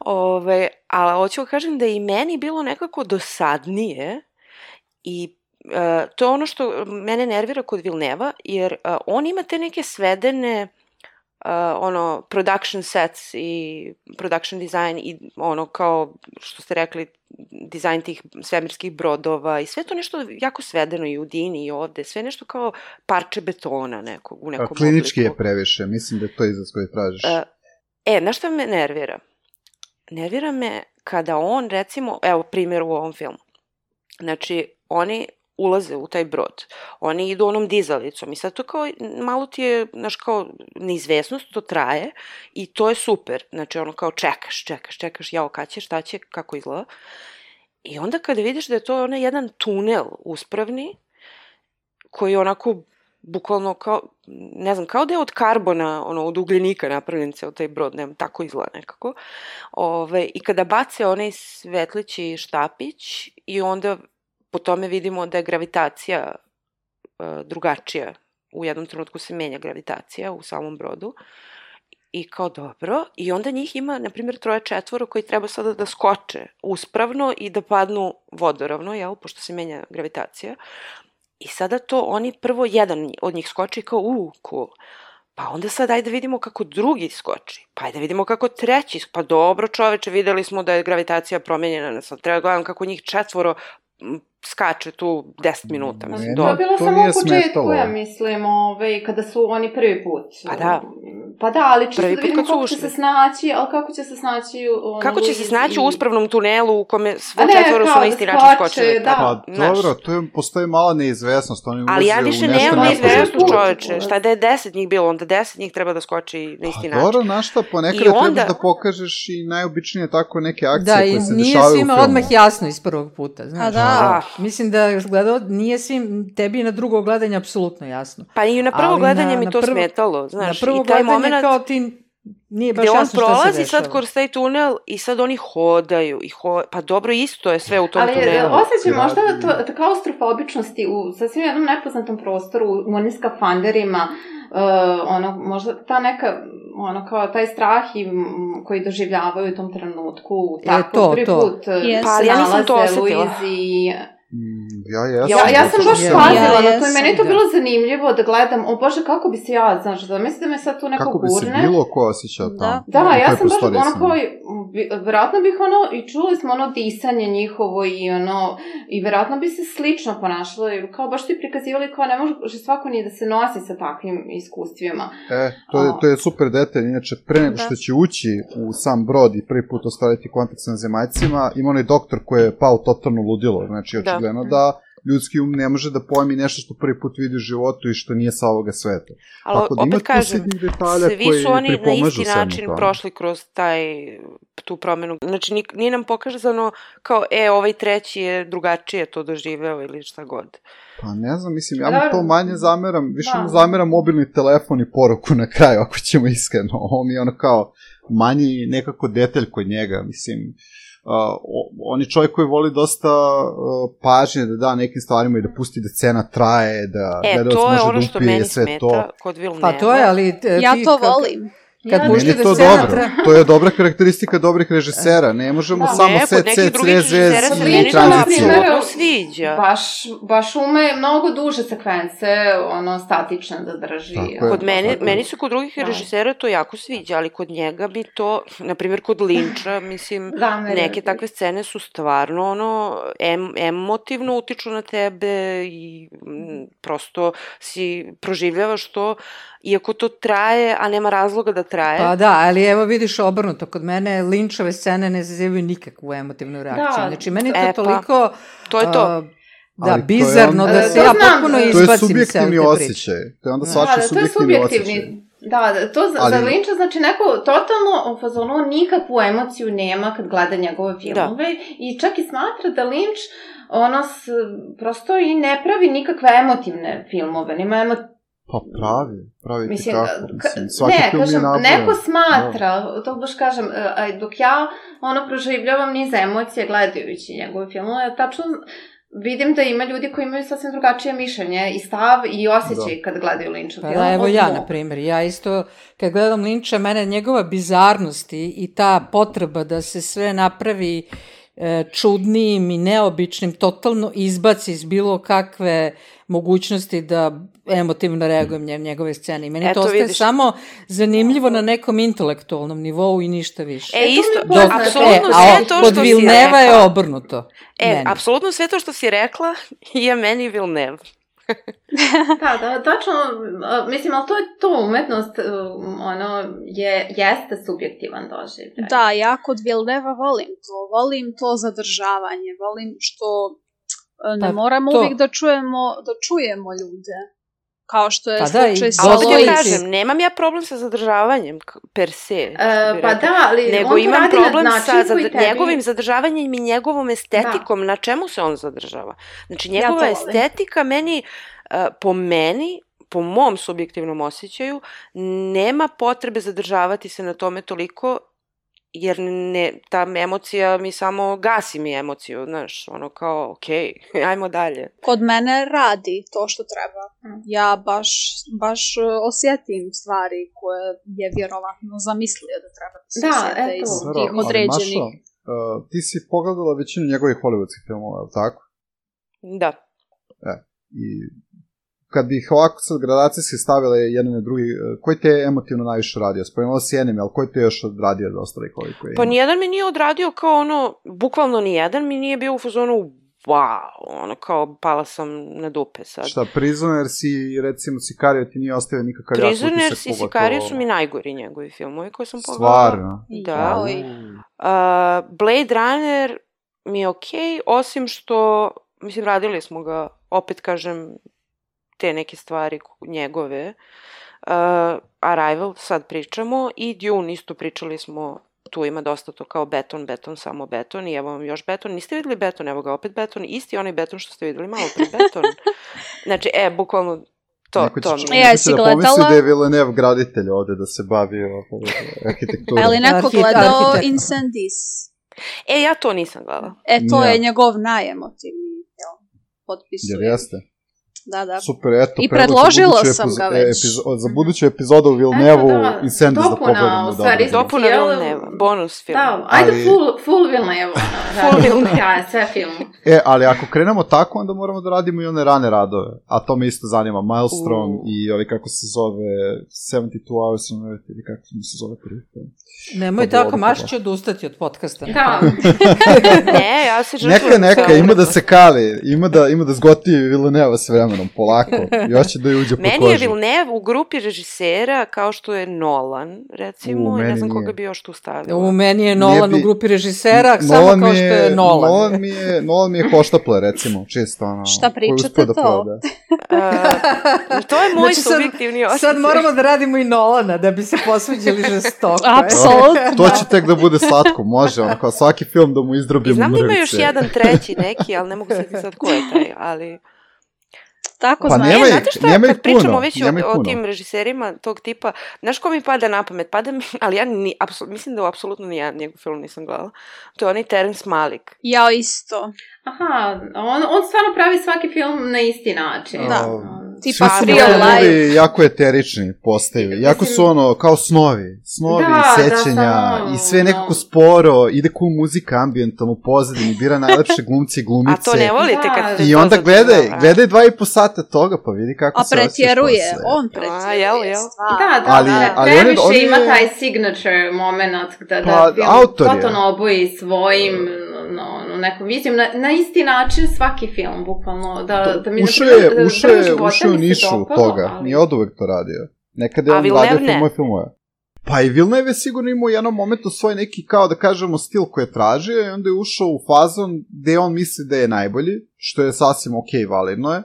Ove, ali hoću da kažem da i meni bilo nekako dosadnije i e, to je ono što mene nervira kod Vilneva, jer e, on ima te neke svedene uh, ono, production sets i production design i ono kao što ste rekli, dizajn tih svemirskih brodova i sve to nešto jako svedeno i u Dini i ovde, sve nešto kao parče betona nekog, u nekom A, klinički obliku. je previše, mislim da je to izraz koji tražiš. E, E, znaš šta me nervira? Nervira me kada on, recimo, evo primjer u ovom filmu. Znači, oni ulaze u taj brod. Oni idu onom dizalicom i sad to kao, malo ti je, znaš, kao neizvesnost, to traje i to je super. Znači, ono kao čekaš, čekaš, čekaš, jao, kad će, šta će, kako izgleda. I onda kada vidiš da je to onaj jedan tunel uspravni, koji je onako bukvalno kao, ne znam, kao da je od karbona, ono, od ugljenika napravljen ceo taj brod, nema, tako izgleda nekako. Ove, I kada bace onaj svetlići štapić i onda po tome vidimo da je gravitacija e, drugačija. U jednom trenutku se menja gravitacija u samom brodu. I kao dobro, i onda njih ima, na primjer, troje četvoro koji treba sada da skoče uspravno i da padnu vodoravno, jel, pošto se menja gravitacija. I sada to oni prvo jedan od njih skoči kao, u, cool. Pa onda sad ajde vidimo kako drugi skoči. Pa ajde vidimo kako treći. Pa dobro čoveče, videli smo da je gravitacija promenjena. Sad treba da gledam kako njih četvoro skače tu 10 minuta. Mislim, Ne, To je do... bilo to samo nije u početku, ja mislim, ovaj, kada su oni prvi put. Pa da. Pa da, ali čisto Prvi da vidimo su kako će ušli. se snaći, ali kako će se snaći ono, Kako će se snaći i- u uspravnom tunelu u kome ne, četvoro su na da isti način skočili? da. Pa znaš. dobro, tu je, postoji mala neizvesnost. Oni Ali ja više nemam neizvesnost čoveče. Šta da je deset njih bilo, onda deset njih treba da skoči na isti Pa način. dobro, znaš šta, ponekad I I onda... trebaš da pokažeš i najobičnije tako neke akcije Da, koje i se nije dešavaju u svima filmu. odmah jasno iz prvog puta, znaš. A da. Mislim da još gledao, nije svim, tebi na drugo gledanje apsolutno jasno. Pa i na prvo Ali gledanje na- mi na to prvo- smetalo, znaš. na prvo I taj gledanje moment kao ti nije baš gde on jasno šta se prolazi sad kroz taj tunel i sad oni hodaju i ho... Pa dobro, isto je sve u tom Ali e, tunelu. osjećam možda Radi. to, to klaustrofobičnosti u sasvim jednom nepoznatom prostoru, u onim skafanderima, uh, ono, možda ta neka, ono, kao taj strah i, koji doživljavaju u tom trenutku, tako, to, prvi to. put Jeste. Pa, ali ja nisam to osetila. Ja, jesam. Ja- Ja, ja sam baš Ja- pazila ja na to i meni je to bilo zanimljivo da gledam, o bože, kako bi se ja, znaš, da mislim da me sad tu neko Kako bi se gurne. bilo ko osjećao Da. tamo? Da, U ja sam baš ono kao, bi- verovatno bih ono, i čuli smo ono disanje njihovo i ono, i verovatno bi se slično ponašalo, jer kao baš ti prikazivali kao ne može svako ni da se nosi sa takvim iskustvima. E, to je, to je super detalj, inače pre nego Da. što će ući u sam brod i prvi put ostvariti kontakt sa zemaljcima, ima onaj doktor koji je pao totalno ludilo, znači Da. Očigledno da ljudski um ne može da pojmi nešto što prvi put vidi u životu i što nije sa ovoga sveta. Ali Tako da opet kažem, detalja svi koji su oni na isti način tome. prošli kroz taj, tu promenu. Znači, ni- nije nam pokazano kao, e, ovaj treći je drugačije to doživeo ili šta god. Pa ne znam, mislim, ja Da, mu to manje zameram, više da. mu zameram mobilni telefon i poruku na kraju, ako ćemo iskreno. Ovo mi je ono kao manji nekako detalj kod njega, mislim, uh, on je čovjek koji voli dosta uh, pažnje da da nekim stvarima i da pusti da cena traje, da E, gledalac to je može ono da što upije meni sve smeta to. kod Vilneva. Pa to je, ali e, Ja to volim. Kad Ja- je da to scena dobro. tra- To je dobra karakteristika dobrih režisera. Ne možemo Da. samo Ne, kod set, set, drugih rez, i primjer, apsolutno sviđa. Baš, baš ume mnogo duže sekvence, ono, statične da drži. Tako je. Kod mene, Tako meni se kod drugih Da. režisera to jako sviđa, ali kod njega bi to, na primjer kod Linča, mislim, Da, mene- neke takve scene su stvarno ono em, emotivno utiču na tebe i mm, prosto si proživljavaš to iako to traje, a nema razloga da traje. Pa da, ali evo vidiš obrnuto, kod mene linčove scene ne zazivaju nikakvu emotivnu reakciju. Da. Znači, meni je to E, pa, toliko... to je to. a, da, Ali to je bizarno onda- da E, se to ja potpuno to je To je izbacim subjektivni osjećaj. To je onda Da. svačiji Da, da, je subjektivni osjećaj. Da, da, to za, Ali- za Lynča znači neko totalno u fazonu on nikakvu emociju nema kad gleda njegove filmove i čak i smatra da Lynch ono s, prosto i ne pravi nikakve emotivne filmove, nema emo, Pa pravi, pravi Mislim, ti kako. ka- Mislim, svaki ne, film je kažem, naboran. neko smatra, to baš kažem, e, dok ja ono proživljavam niz emocije gledajući njegove filmove, tačno vidim da ima ljudi koji imaju sasvim drugačije mišljenje i stav i osjećaj kad gledaju Lynchov Pa film. da, evo ja, na primjer, ja isto, kad gledam Linča, mene njegova bizarnost i, i ta potreba da se sve napravi e, čudnijim i neobičnim, totalno izbaci iz bilo kakve mogućnosti da emotivno reagujem na njegove scene. I meni Eto, to ostaje vidiš. samo zanimljivo na nekom intelektualnom nivou i ništa više. E, je isto, poznato. Dok, apsolutno e, sve to što si Vilneva je rekla. obrnuto. E, meni. apsolutno sve to što si rekla je meni Vilnev. Da, da, tačno, mislim, ali to je to umetnost, um, ono, je, jeste subjektivan doživljaj. Da, ja kod Vilneva volim to. Volim to zadržavanje. Volim što e, ne Pa moramo to. uvijek da čujemo, da čujemo ljude. Kao što je Pa da, i slučaj sa A opet Lojić. ja Lois. kažem, nemam ja problem sa zadržavanjem per se. E, bi pa da, ali Nego on to imam radi na problem sa tebi- njegovim zadržavanjem i njegovom estetikom. Na čemu se on zadržava? Znači, Ja njegova volim. estetika meni, e, po meni, po mom subjektivnom osjećaju, nema potrebe zadržavati se na tome toliko, jer ne, ta emocija mi samo gasi mi emociju, znaš, ono kao, okej, ajmo dalje. Kod mene radi to što treba. Mm. Ja baš, baš e, osjetim stvari koje je vjerovatno zamislio da treba da se Da, osjete eto. iz tih ali određenih. Mašo, uh, ti si pogledala većinu njegovih hollywoodskih filmova, je li tako? Da. I kad bi ih ovako sad gradacijski stavile jedan na drugi, uh, koji te je emotivno najviše radio? Spomenula si Enemy, ali koji te je još odradio od ostalih ovih koji Pa nijedan mi nije odradio kao ono, bukvalno nijedan mi nije bio u fazonu wow, ono kao pala sam na dupe sad. Šta, Prisoner si, recimo, Sicario ti nije ostavio nikakav jak Prisoners utisak, i pogotovo- Sicario su mi najgori njegovi filmovi koje sam pogledala. Stvarno? Da. Uh, Blade Runner mi je okej, osim što, mislim, radili smo ga, opet kažem, te neke stvari njegove. Uh, Arrival, sad pričamo, i Dune isto pričali smo, tu ima dosta to kao beton, beton, samo beton, i evo vam još beton. Niste videli beton, evo ga opet beton, isti onaj beton što ste videli malo pre, beton. Znači, e, bukvalno, to, Neko će, to mi E, je. neko jesi će da pomisli gledala? da je Villeneuve graditelj ovde, da se bavi ovo, arhitekturom. Ali neko gledao. Incendies. E, ja to nisam gledala. E, to Ja. je njegov najemotivniji film. Jer Potpisujem. jeste. Da, da. Super, eto. I predložila sam epizo- ga već. epizo- za buduću epizodu u Vilnevu Eto, da, i Sanders da dopuna, pogledamo. u stvari, dobro. Dopuna Cijelo- Villeneuve, bonus film. Da, ajde Ali- full, full Villeneuve. ono, Full da, Villeneuve. Ja, sve film. E, ali ako krenemo tako, onda moramo da radimo i one rane radove. A to me isto zanima. Maelstrom U. i ovaj, kako se zove, 72 Hours on Earth, ili kako mi se zove prvi film. Nemoj tako. Maš će odustati od podcasta. Da, Ne, ja se žrtvujem. Neka, neka, ima da se kali, ima da, ima da zgoti Villeneuve s vremena. Vremenom, polako. Još će da je uđe po Meni je koži. Villeneuve u grupi režisera kao što je Nolan, recimo, U, ne meni znam koga nije. bi još tu stavila. U meni je Nolan bi- u grupi režisera, samo kao što je Nolan. Nolan mi je, Nolan mi je hoštapler, recimo, čisto ono. Šta pričate da to? Uh, to je moj Znači, subjektivni osjećaj. Sad moramo da radimo i Nolana da bi se posveđali žestoko. Apsolutno. To će tek da bude slatko, može, ono, kao svaki film da mu izdrobimo znam da ima mrvice. još jedan treći neki, ali ne mogu se sad ko je taj, ali... Tako Pa znam. nema e, znate šta, nema kad pričamo puno, već nema ih o, o tim režiserima tog tipa, znaš ko mi pada na pamet? Pada mi, ali ja ni, apsol, mislim da u apsolutno ni jedan njegov film nisam gledala. To je onaj Terence Malik. Ja isto. Aha, on, on stvarno pravi svaki film na isti način. Da. A, Tipa Svi su real mu life. filmovi jako eterični postaju. Jako Mislim- su ono, kao snovi. Snovi, Da, da, sećanja samo, i sve nekako no. sporo. Ide ko muzika ambijentalno u pozadini, bira najlepše glumci i glumice. A to ne volite Da. kad se I onda gledaj, gledaj dva i po sata toga, pa vidi kako A se pretjeruje, on A, pretjeruje. jel, jel? stvarno. Da, da, Ali- da, ali on je- previše on je- ima taj signature moment da, da Pa, film autor je. totalno oboji svojim no, no, nekom vizijom. Na, na isti način svaki film, bukvalno. Da, da mi, na Ušao je, da- ušao Drvo je, ušao je se nišu dopalo, toga. ali- Nije od uvek to radio. Nekad je on radio filmove filmove. Pa i Villeneuve je sigurno imao u jednom momentu svoj neki, kao da kažemo, stil koji je tražio i onda je ušao u fazon gde on misli da je najbolji, što je sasvim okej, validno je.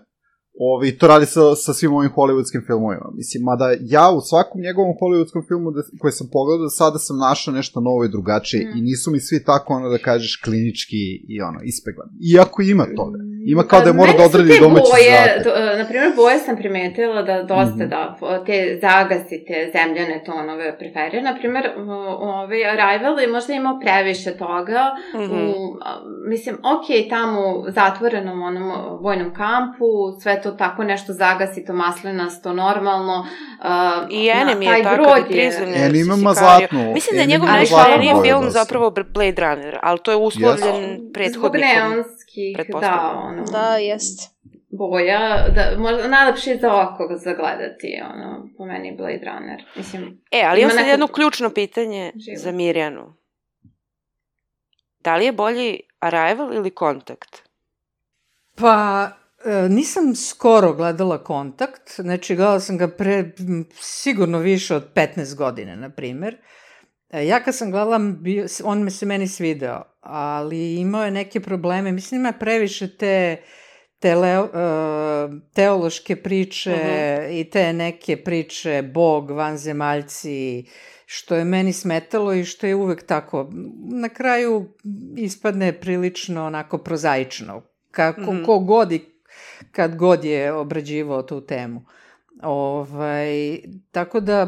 Ovi, to radi sa, sa svim ovim hollywoodskim filmovima. Mislim, mada ja u svakom njegovom hollywoodskom filmu da, koji sam pogledao sada sam našao nešto novo i drugačije Mm. i nisu mi svi tako, ono da kažeš, klinički i ono, ispeglani. Iako ima toga. Ima kao da je mora Meni da te domaći boje, e, na primjer, boje sam primetila da dosta Mhm. da te zagasite zemljane tonove preferira. Na primjer, ovaj Arrival je možda imao previše toga. Mhm. U, a, mislim, ok, tamo u zatvorenom onom vojnom kampu, sve to tako nešto zagasito, maslenasto, normalno. Uh, I Enemy taj je tako brod da prizemlje. Enemy ima Sikario. zlatnu. Mislim da je njegov ima boju film zapravo Blade Runner, ali to je uslovljen Zbog prethodnikom. Neonskih, da, ono, Da, jest. boja, da, možda najlepše je za oko za gledati, ono, po meni Blade Runner. Mislim, E, ali Ima imam sad neko- jedno ključno pitanje Živo. za Mirjanu. Da li je bolji Arrival ili Kontakt? Pa, e, nisam skoro gledala Kontakt, znači gledala sam ga pre sigurno više od 15 godina, na primer. E, Ja kad sam gledala, bio, on me se meni svideo, ali imao je neke probleme, mislim ima previše te tele, uh, teološke priče Mhm. i te neke priče Bog, vanzemaljci, što je meni smetalo i što je uvek tako. Na kraju ispadne prilično onako prozaično. Kako, Mhm. ko god i kad god je obrađivao tu temu. Ovaj, tako da,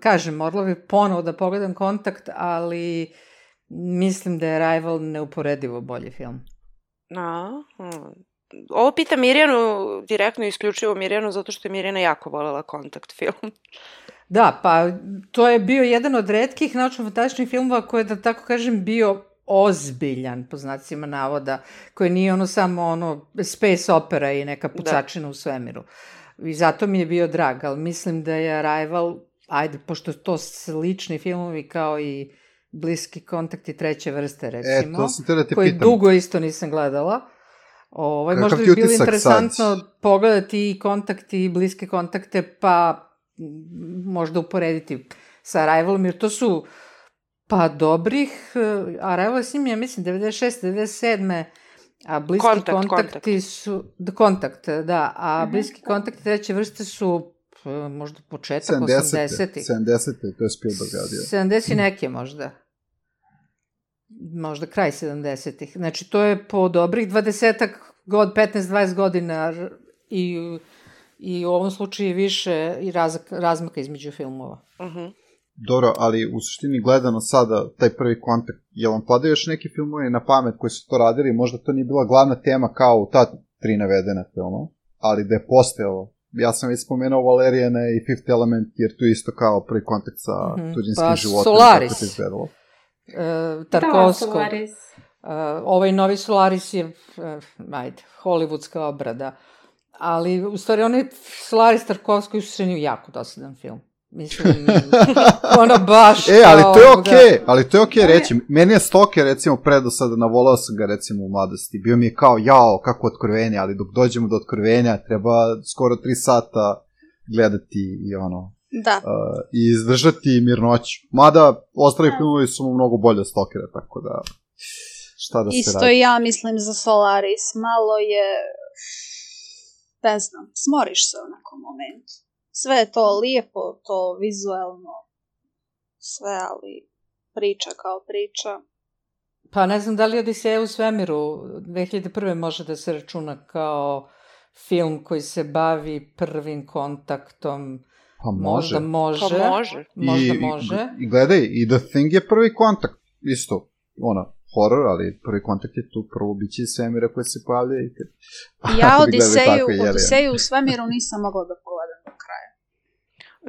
kažem, morala bih ponovo da pogledam kontakt, ali mislim da je Arrival neuporedivo bolji film. A, hmm. Ovo pita Mirjanu, direktno i isključivo Mirjanu, zato što je Mirjana jako volela Kontakt film. Da, pa to je bio jedan od redkih naučno-fantastičnih filmova koji je, da tako kažem, bio ozbiljan, po znacima navoda, koji nije ono samo ono space opera i neka pucačina u svemiru. I zato mi je bio drag, ali mislim da je Arrival, ajde, pošto to slični filmovi kao i bliski kontakti treće vrste, E, recimo, to sam te da te koji pitam. dugo isto nisam gledala. Ovaj, Kakav možda bi bilo interesantno sad? pogledati i kontakti i bliske kontakte, pa možda uporediti sa Arrivalom, jer to su pa dobrih, eh, Arrival je snimio, ja mislim, 96. 97. A bliski Kontakt, kontakti kontakt. su... Da, kontakt, da. A Mhm. bliski kontakti treće vrste su možda početak 70. 80. 70. To je Spielberg radio. 70 i neke možda. Možda kraj 70-ih. Znači, to je po dobrih 20 god, 15-20 godina i, i u ovom slučaju više i raz, razmaka između filmova. Mhm. Dobro, ali u suštini gledano sada, taj prvi kontakt, je vam padaju još neki filmovi na pamet koji su to radili? Možda to nije bila glavna tema kao u ta tri navedena filma, ali da je postojalo. Ja sam već spomenuo Valerijane i Fifth Element, jer tu je isto kao prvi kontakt sa Mhm. tuđinskim Pa, životom. Solaris. Izgledalo. E, da. Solaris. Uh, ovaj novi Solaris je, uh, ajde, hollywoodska obrada. Ali, u stvari, onaj Solaris Tarkovskog je u jako dosadan film. Mislim, ono baš... E, ali to je okej, okay, ali to je okej okay reći. Meni je Stoker, recimo, predosada, navolao sam ga, recimo, u mladosti. Bio mi je kao, jao, kako otkrovenje, ali dok dođemo do otkrovenja, treba skoro tri sata gledati i ono, Da. uh, i izdržati mirnoću. Mada, ostali Da. filmovi su mu mnogo bolje od Stokera, tako da, šta da se Isto radi. i ja mislim za Solaris. Malo je... Ne znam, smoriš se u nekom momentu. Sve je to lijepo, to vizuelno, sve, ali priča kao priča. Pa ne znam da li Odiseja u svemiru 2001. može da se računa kao film koji se bavi prvim kontaktom. Pa može. Možda može. Pa može. Možda I, može. I, gledaj, i The Thing je prvi kontakt, isto, ono, horor, ali prvi kontakt je tu prvo biće iz svemira koje se pojavlja i kad... Ja gledali Odiseju, tako, Odiseju u svemiru nisam mogla da pogledam kraja.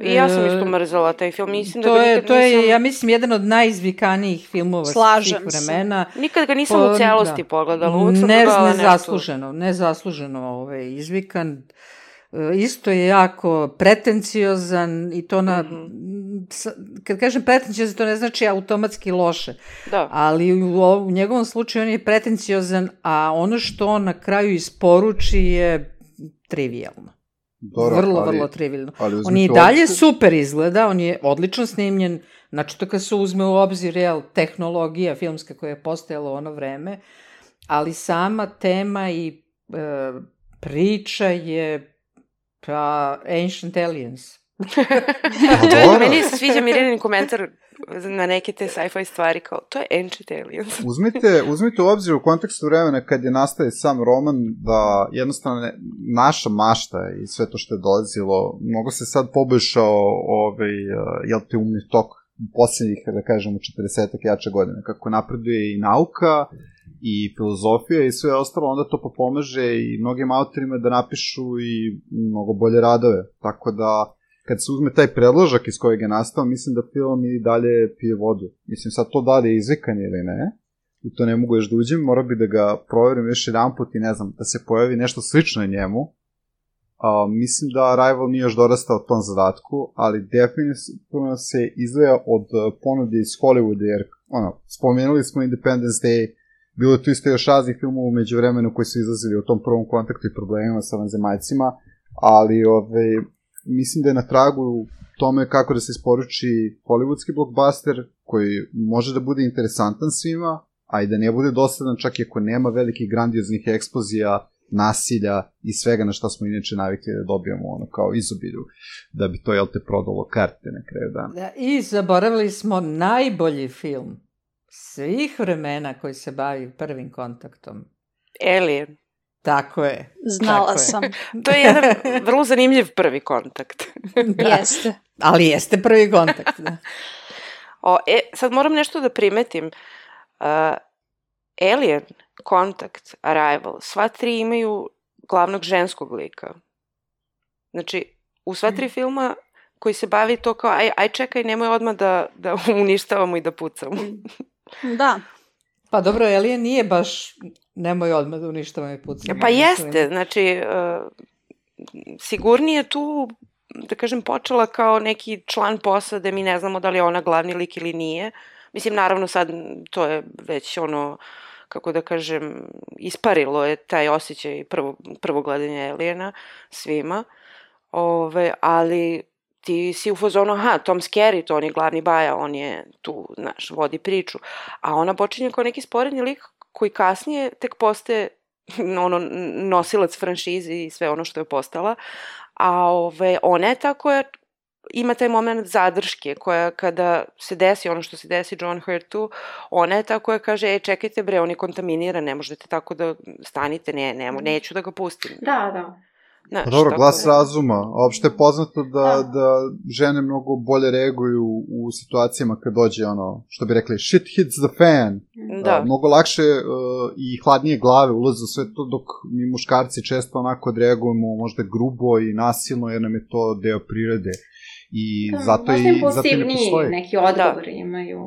I ja sam E, isto mrzela taj film, mislim da To ga je, nikad to je, nisam... ja mislim, jedan od najizvikanijih filmova Slažem svih se. vremena. Nikad ga nisam Pa, u celosti da. pogledala, uvek sam ne, gledala nešto. nezasluženo, nezasluženo ovaj, izvikan. E, Isto je jako pretenciozan i to na... Mhm. sa- Kad kažem pretenciozan, to ne znači automatski loše, Da. ali u, u njegovom slučaju on je pretenciozan, a ono što on na kraju isporuči je trivialno. Dobro, vrlo, ali- vrlo trivialno. ali On je i dalje obzir- super izgleda, on je odlično snimljen, znači to kad se uzme u obzir jel, tehnologija filmska koja je postojala u ono vreme, ali sama tema i e, priča je pa Ancient Aliens. Pa meni se sviđa Mirjanin komentar na neke te sci-fi stvari kao, to je Ancient Aliens. uzmite, uzmite u obzir u kontekstu vremena kad je nastaje sam roman da jednostavno ne, naša mašta i sve to što je dolazilo, mnogo se sad poboljšao ovaj, uh, jel te umni tok posljednjih, da kažemo, 40 jače godine, kako napreduje i nauka i filozofija i sve ostalo, onda to popomaže i mnogim autorima da napišu i mnogo bolje radove. Tako da, kad se uzme taj predložak iz kojeg je nastao, mislim da film i dalje pije vodu. Mislim, sad to da li je izvikan ili ne, u to ne mogu još da uđem, morao bi da ga proverim još jedan put i ne znam, da se pojavi nešto slično njemu. Uh, mislim da Arrival nije još dorastao tom zadatku, ali definitivno se izdvaja od ponude iz Hollywooda, jer ono, spomenuli smo Independence Day, bilo je tu isto još raznih filmova umeđu vremenu koji su izlazili u tom prvom kontaktu i problemima sa vanzemaljcima, ali ove, mislim da je na tragu tome kako da se isporuči hollywoodski blockbuster koji može da bude interesantan svima, a i da ne bude dosadan čak i ako nema velikih grandioznih eksplozija, nasilja i svega na šta smo inače navikli da dobijamo ono kao izobilju, da bi to, jel te, prodalo karte na kraju dana. Da, I zaboravili smo najbolji film svih vremena koji se bavi prvim kontaktom. Alien. Tako je. Znala Tako je. sam. To je jedan vrlo zanimljiv prvi kontakt. Jeste. Ali jeste prvi kontakt, da. O, e, sad moram nešto da primetim. Uh, Alien, Contact, Arrival, sva tri imaju glavnog ženskog lika. Znači, u sva tri filma koji se bavi to kao, aj, aj čekaj, nemoj odmah da, da uništavamo i da pucamo. Da. Pa dobro, Alien nije baš nemoj odmah da uništava i pucam. Pa jeste, znači, uh, sigurnije je tu, da kažem, počela kao neki član posade, mi ne znamo da li je ona glavni lik ili nije. Mislim, naravno sad to je već ono, kako da kažem, isparilo je taj osjećaj prvo, prvo gledanje Elijena svima. Ove, ali ti si u fazonu, aha, Tom to on je glavni baja, on je tu, znaš, vodi priču. A ona počinje kao neki sporedni lik koji kasnije tek postaje ono, nosilac franšize i sve ono što je postala. A ove, ona je ta koja ima taj moment zadrške koja kada se desi ono što se desi John Hurtu, ona je ta koja kaže, e, čekajte bre, on je kontaminiran, ne možete tako da stanite, ne, ne, neću da ga pustim. Da, da. Znaš, Pa dobro, glas da- razuma. A Opšte je poznato da, Da. da žene mnogo bolje reaguju u situacijama kad dođe ono, što bi rekli, shit hits the fan. Da. A, mnogo lakše uh, i hladnije glave ulaze u sve to, dok mi muškarci često onako odreagujemo možda grubo i nasilno, jer nam je to deo prirode. I zato i, Možda zato i ne impulsivniji postoji. neki odgovor imaju.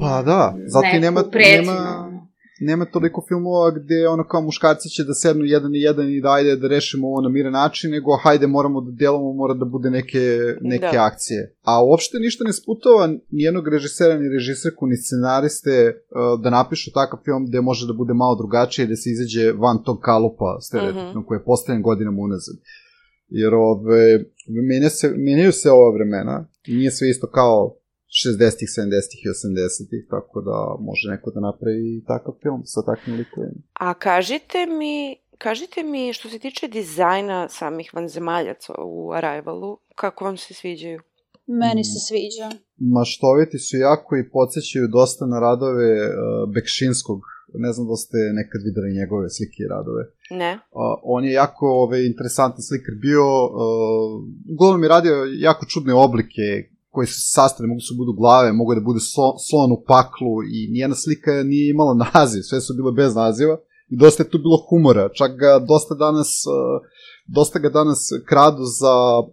Pa da, zato i nema- nema-. Nema toliko filmova gde ono kao muškarci će da sednu jedan i jedan i da ajde da rešimo ovo na miran način, nego hajde moramo da delamo, mora da bude neke, neke da. akcije. A uopšte ništa ne sputova nijednog režisera, ni režiserku, ni scenariste uh, da napišu takav film gde može da bude malo drugačije, da se izađe van tog kalupa stereotipno mm -hmm. koje je postavljen godinama unazad. Jer ove, menja se, menjaju se ova vremena nije sve isto kao 60-ih, 70-ih i 80-ih, tako da može neko da napravi takav film sa takvim likovima. A kažite mi, kažite mi što se tiče dizajna samih vanzemaljaca u Arrivalu, kako vam se sviđaju? Meni se sviđa. Maštoviti su jako i podsjećaju dosta na radove uh, Bekšinskog, ne znam da ste nekad videli njegove slike i radove. Ne. Uh, on je jako ove, interesantan slikar bio, uh, uglavnom je radio jako čudne oblike, koji su sastavne, mogu su budu glave, mogu da bude so, slon u paklu i nijedna slika nije imala naziv, sve su bile bez naziva i dosta je tu bilo humora, čak ga dosta danas uh, dosta ga danas kradu za uh,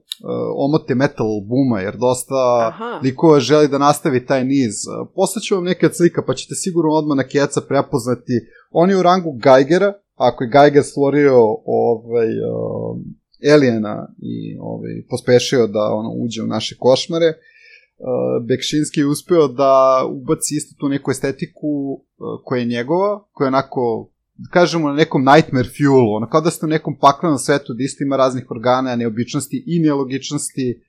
omote metal albuma, jer dosta Aha. likova želi da nastavi taj niz. Poslaću vam neke od slika, pa ćete sigurno odmah na keca prepoznati. On je u rangu Geigera, ako je Geiger stvorio ovaj, uh, Elijana i ovaj, pospešio da ono uđe u naše košmare, uh, Bekšinski je uspeo da ubaci isto tu neku estetiku uh, koja je njegova, koja je onako da kažemo na nekom nightmare fuelu, ono kao da ste u nekom paklenom svetu da isto ima raznih organa, neobičnosti i nelogičnosti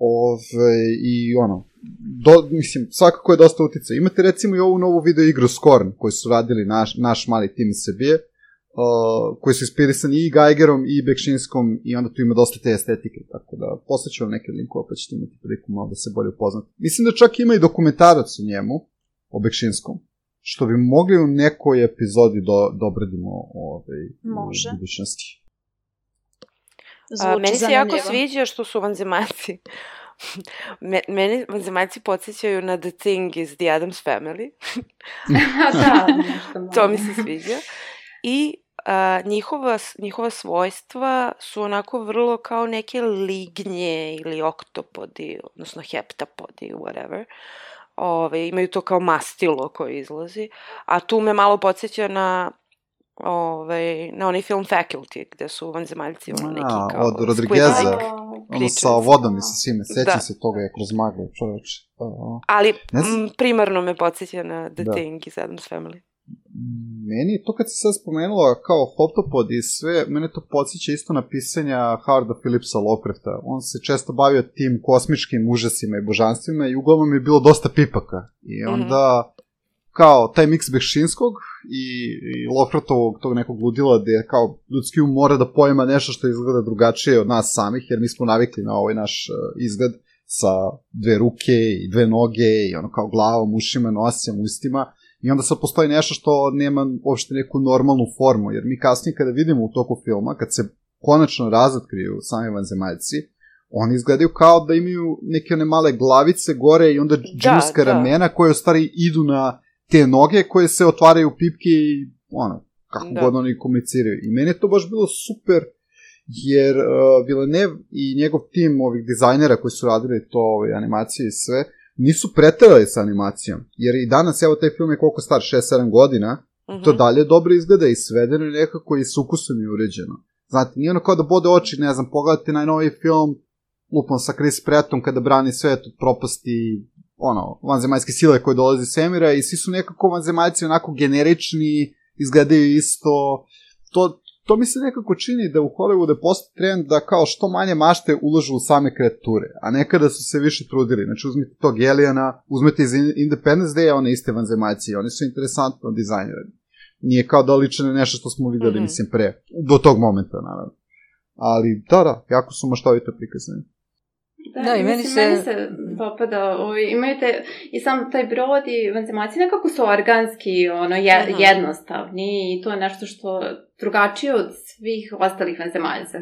ove, i ono, do, mislim, svakako je dosta utica. Imate recimo i ovu novu video igru Scorn, koju su radili naš, naš mali tim iz Sebije, uh, koji su inspirisani i Geigerom i Bekšinskom i onda tu ima dosta te estetike, tako da poslaću vam neke linkova pa ćete imati priliku malo da se bolje upoznate. Mislim da čak ima i dokumentarac o njemu, o Bekšinskom, što bi mogli u nekoj epizodi do, dobredimo ovaj, Može. u budućnosti. A, meni se jako sviđa što su vanzemaljci. meni vanzemaljci podsjećaju na The Thing iz The Addams Family. da, to mi se sviđa. I a, njihova, njihova svojstva su onako vrlo kao neke lignje ili oktopodi, odnosno heptapodi, whatever. Ove, imaju to kao mastilo koje izlazi. A tu me malo podsjeća na ovaj, na onaj film Faculty, gde su vanzemaljci ono neki kao... od Rodrigueza, ono sa vodom i sa svime, sećam da. se toga je kroz magle, čoveč. Uh, Ali primarno me podsjeća na The da. Thing iz Adam's Family meni, to kad si sad spomenula kao Hoptopod i sve, mene to podsjeća isto na pisanja Harda Phillipsa Lovecrafta. On se često bavio tim kosmičkim užasima i božanstvima i uglavnom je bilo dosta pipaka. I mhm. onda, mm -hmm. kao taj miks Bekšinskog i, i Lovecraftovog tog nekog ludila gde kao ljudski um mora da pojma nešto što izgleda drugačije od nas samih, jer mi smo navikli na ovaj naš uh, izgled sa dve ruke i dve noge i ono kao glavom, ušima, nosem, ustima I onda sad postoji nešto što nema uopšte neku normalnu formu, jer mi kasnije kada vidimo u toku filma, kad se konačno razotkriju sami vanzemaljci, oni izgledaju kao da imaju neke one male glavice gore i onda džinska da, da. ramena koje u stvari idu na te noge koje se otvaraju pipke i ono, kako da. god oni komuniciraju. I meni je to baš bilo super, jer uh, Villeneuve i njegov tim ovih dizajnera koji su radili to, ove animacije i sve, nisu preterali sa animacijom, jer i danas, evo, taj film je koliko star, 6-7 godina, uh -huh. to dalje dobro izgleda i svedeno je nekako i s ukusom je uređeno. Znate, nije ono kao da bode oči, ne znam, pogledajte najnoviji film, lupom sa Chris Prattom kada brani svet od propasti ono, vanzemaljske sile koje dolaze iz Semira i svi su nekako vanzemaljci onako generični, izgledaju isto. To, to mi se nekako čini da u Hollywoodu postoji trend da kao što manje mašte ulažu u same kreature, a nekada su se više trudili. Znači uzmite tog Elijana, uzmete iz Independence Day, one iste vanzemaljci, oni su interesantno dizajnirani. Nije kao da liče na nešto što smo videli, mm -hmm. mislim, pre, do tog momenta, naravno. Ali, da, da, jako su maštovito prikazani. Da, da i meni se... Meni se dopada, ovaj, imaju te, i sam taj brod i vanzemacije nekako su organski, ono, je, jednostavni i to je nešto što drugačije od svih ostalih vanzemaljaca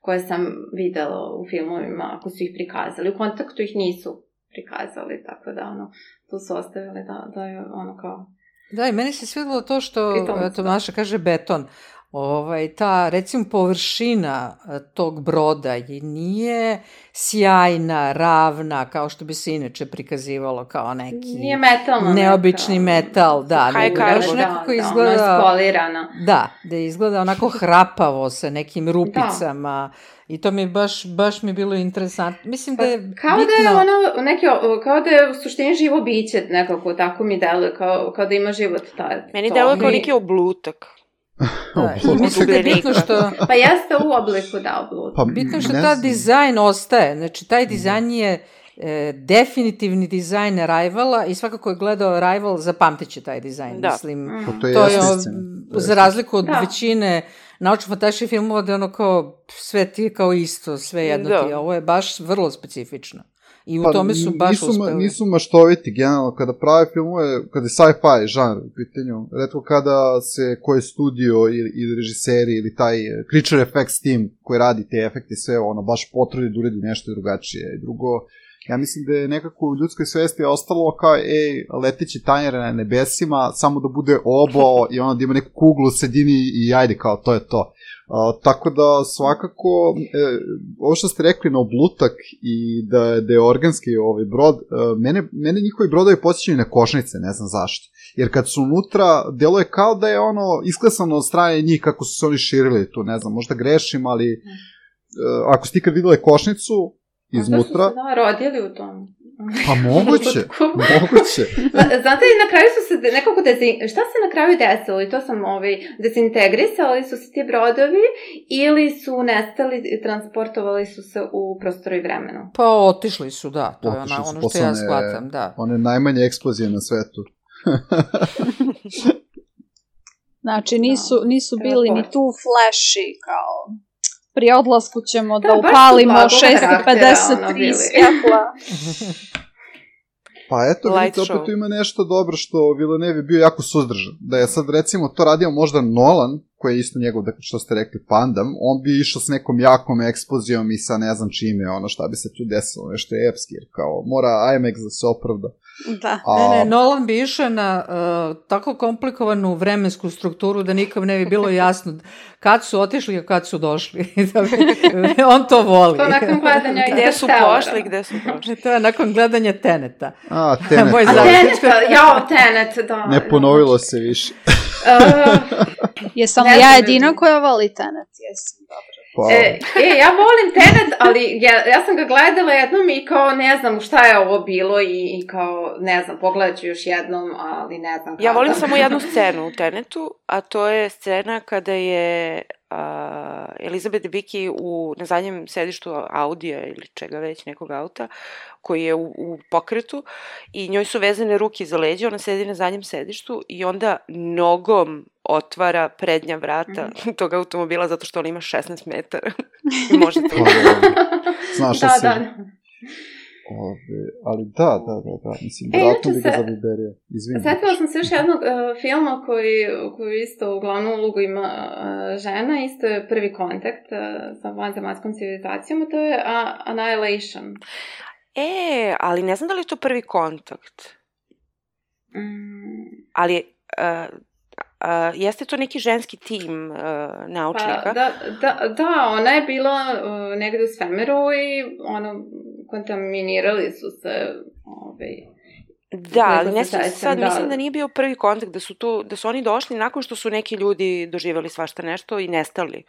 koje sam videla u filmovima, ako su ih prikazali. U kontaktu ih nisu prikazali, tako da, ono, tu su ostavili da, da je ono kao... Da, i meni se svidelo to što Tomaša kaže beton. Ovaj, ta, recimo, površina e, tog broda je nije sjajna, ravna, kao što bi se inače prikazivalo kao neki... Nije metalno. Neobični neka. metal, da. Cargo, baš da, nekako da, izgleda... Ono ispolirano. Da, da izgleda onako hrapavo sa nekim rupicama i to mi je baš, baš mi je bilo interesantno. Mislim da je Pa, Kao bitno... da je ono, neki, kao da je u suštini živo biće, nekako, tako mi deluje, kao, kao da ima život ta, Meni deluje kao neki oblutak. Da, i mislim da je bitno što... Pa jeste u obliku da oblut. Pa, Bitno što ta dizajn ostaje. Znači, taj dizajn je e, definitivni dizajn Rivala i svako ko je gledao Rival zapamtit će taj dizajn. Da. Mislim, Mm. Pa to je to je, o- za razliku od Da. većine naučno-fantastičnih filmova da je ono kao sve ti kao isto, sve jedno Da. ti. Ovo je baš vrlo specifično. I u Pa, tome su baš nisu, uspeli. Nisu maštoviti, generalno, kada prave filmove, kada je sci-fi žanr u pitanju, redko kada se koji studio ili, ili režiseri ili taj eh, creature effects team koji radi te efekte sve, ono, baš potrudi da uredi nešto drugačije. I drugo, ja mislim da je nekako u ljudskoj svesti ostalo kao, ej, leteći tanjere na nebesima, samo da bude oblao i ono da ima neku kuglu u sredini i ajde, kao, to je to. A, tako da svakako e, ovo što ste rekli na oblutak i da, da je organski ovaj brod, e, mene, mene njihovi brodovi posjećaju na košnice, ne znam zašto. Jer kad su unutra, delo je kao da je ono isklesano od strane njih kako su se oni širili tu, ne znam, možda grešim, ali e, ako ste ikad videli košnicu iznutra, Možda su se da, rodili u tom. Pa moguće, moguće. Zna- Znate, i na kraju su se nekako dezi... Šta se na kraju desilo? I to sam ovaj, dezintegrisali su se ti brodovi ili su nestali i transportovali su se u prostoru i vremenu? Pa otišli su, da. To je Otišli ona, su ono što ja one- shvatam, da. One najmanje eksplozije na svetu. Znači, nisu, nisu bili ni tu flashy kao pri odlasku ćemo da, Da, upalimo blagog karaktera, ono, 653 bili. svjetla. Pa eto, Light vidite, opet tu ima nešto dobro što Villeneuve je bio jako suzdržan. Da je sad recimo to radio možda Nolan, koji je isto njegov, dakle što ste rekli, pandam, on bi išao s nekom jakom eksplozijom i sa ne znam čime, ono šta bi se tu desilo, nešto je epski, jer kao mora IMAX da se opravda. Da. A, Ne, ne, Nolan bi išao na uh, tako komplikovanu vremensku strukturu da nikom ne bi bilo jasno kad su otišli, a kad su došli. da bi, on to voli. To nakon gledanja Gde su pošli, gde su prošli. to je nakon gledanja Teneta. a Tenet, Moj A da, zavis- Tenet, jao, Tenet, da. ne ponovilo se više. Uh, Jesam Ne li ja ljudi. jedina koja voli Tenet? Jesam, dobro. Pa, E, e, ja volim Tenet, ali ja, ja sam ga gledala jednom i kao ne znam šta je ovo bilo i, i kao ne znam, pogledat ću još jednom, ali ne znam kada. Ja volim samo jednu scenu u Tenetu, a to je scena kada je a, Elizabeth Debicki u, na zadnjem sedištu Audija ili čega već, nekog auta, koji je u, u pokretu i njoj su vezane ruke za leđa, ona sedi na zadnjem sedištu i onda nogom otvara prednja vrata tog automobila zato što on ima 16 metara i može to pa, znaš Da, šta se... da. Ove, ali da, da, da, da, mislim, E, inače bi ga se- zaviberio. Izvini. Setila sam se još jednog uh, filma koji, koji isto u glavnu ulogu ima uh, žena, isto je prvi kontakt uh, sa vanzemaljskom civilizacijom, a to je uh, Annihilation. E, ali ne znam da li je to prvi kontakt. Mm, Ali uh, uh, jeste to neki ženski tim uh, naučnika? Pa, da, da, da, ona je bila uh, negde u svemiru i ono, kontaminirali su se ovaj, Da, ali ne sećam, sad da. mislim da nije bio prvi kontakt, da su, tu, da su oni došli nakon što su neki ljudi doživjeli svašta nešto i nestali.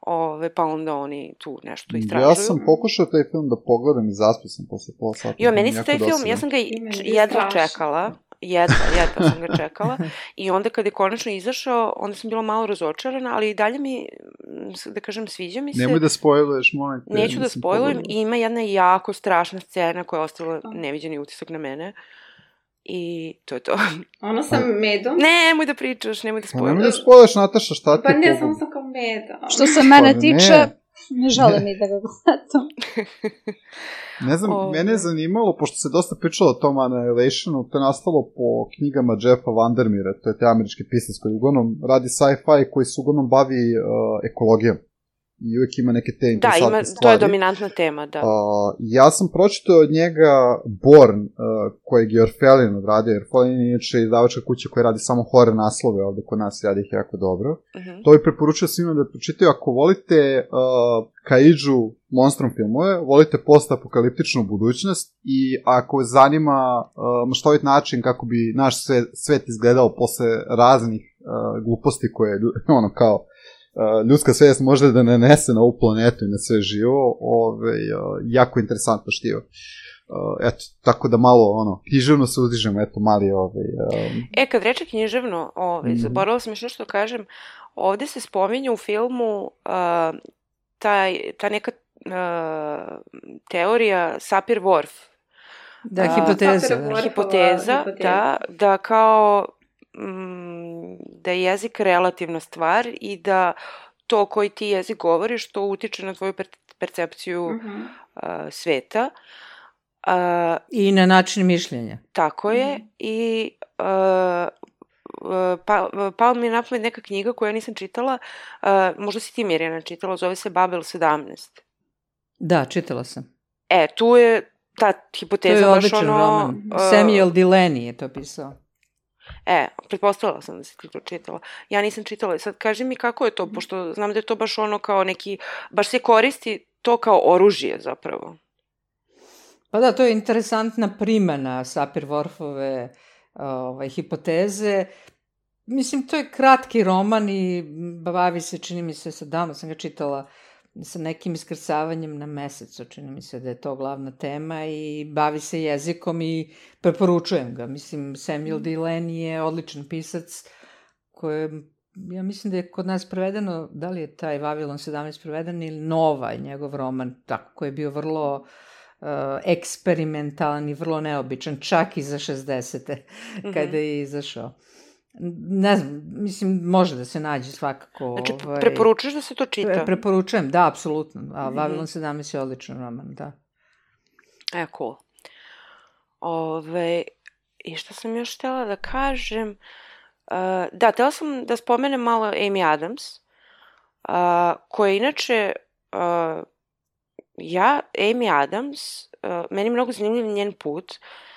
Ove, pa onda oni tu nešto istražuju. Ja sam pokušao taj film da pogledam i zaspio sam posle pola sata. Jo, meni se taj film, ja sam ga jedva čekala. Jedva, jedva sam ga čekala. I onda kad je konačno izašao, onda sam bila malo razočarana, ali i dalje mi, da kažem, sviđa mi se. Nemoj da spojluješ, molim te. Neću da spojlujem ima jedna jako strašna scena koja je ostavila neviđeni utisak na mene. I to je to. ono sa medom. nemoj da pričaš, nemoj da Pa nemoj da spojluješ. spojluješ, Nataša, šta ti Pa je ne, samo sam kao meda. Što se mene Pa ne. tiče, ne želim ni da ga gledam. Ne znam, Ove. mene je zanimalo, pošto se dosta pričalo o tom Annihilationu, to je nastalo po knjigama Jeffa Vandermeera, to je te američki pisac koji uglavnom radi sci-fi koji se uglavnom bavi uh, ekologijom. I uvek ima neke te Da, interesantne ima, stvari. to je dominantna tema, da. Uh, ja sam pročitao od njega Born, uh, kojeg je Orfelin odradio. Orfelin je inače izdavačka kuća koja radi samo horror naslove, ovde kod nas radi ih jako dobro. Uh -huh. To bi preporučio svima da pročitaju ako volite uh, kaidžu monstrum filmove, volite post-apokaliptičnu budućnost i ako vas zanima uh, maštovit način kako bi naš svet, svet izgledao posle raznih uh, gluposti koje, ono, kao ljudska svest može da nanese na ovu planetu i na sve živo, ove, uh, jako interesantno štivo. Uh, eto, tako da malo, ono, književno se uzdižemo, eto, mali, ovaj, um, E, kad reče književno, ovaj, Mhm. zaboravila sam još nešto da kažem, ovde se spominje u filmu uh, taj, ta neka uh, teorija Sapir-Whorf, Da, hipoteza. Orfova hipoteza, hipoteza. da, da kao mm, da je jezik relativna stvar i da to koji ti jezik govoriš, to utiče na tvoju per percepciju Mhm. uh, sveta. Uh, I na način mišljenja. Tako je Mhm. i uh, uh, pa, pao mi je na pamet neka knjiga koju ja nisam čitala, uh, možda si ti Mirjana čitala, zove se Babel 17. Da, čitala sam. E, tu je ta To hipoteza je baš odličan ono... roman. uh, Samuel Delaney je to pisao. E, pretpostavila sam da si ti to čitala. Ja nisam čitala. Sad kaži mi kako je to, pošto znam da je to baš ono kao neki, baš se koristi to kao oružje zapravo. Pa da, to je interesantna primana Sapir-Whorfove ovaj, hipoteze. Mislim, to je kratki roman i bavi se, čini mi se, sad davno sam ga čitala, sa nekim iskrcavanjem na mesecu, čini mi se da je to glavna tema i bavi se jezikom i preporučujem ga. Mislim, Samuel Delaney je odličan pisac koji ja mislim da je kod nas prevedeno, da li je taj Vavilon 17 preveden ili Nova, njegov roman, tako, koji je bio vrlo uh, eksperimentalan i vrlo neobičan, čak i za 60. kada Mhm. je izašao. Ne znam, mislim, može da se nađe svakako. Znači, ovaj, preporučuješ da se to čita? pre, preporučujem, da, apsolutno. A. Vavilon 17 je odličan roman, da. E, cool. Ove, I šta sam još htela da kažem? Uh, da, htela sam da spomenem malo Amy Adams, uh, koja je inače, uh, ja, Amy Adams, uh, meni je mnogo zanimljiv njen put. Uh,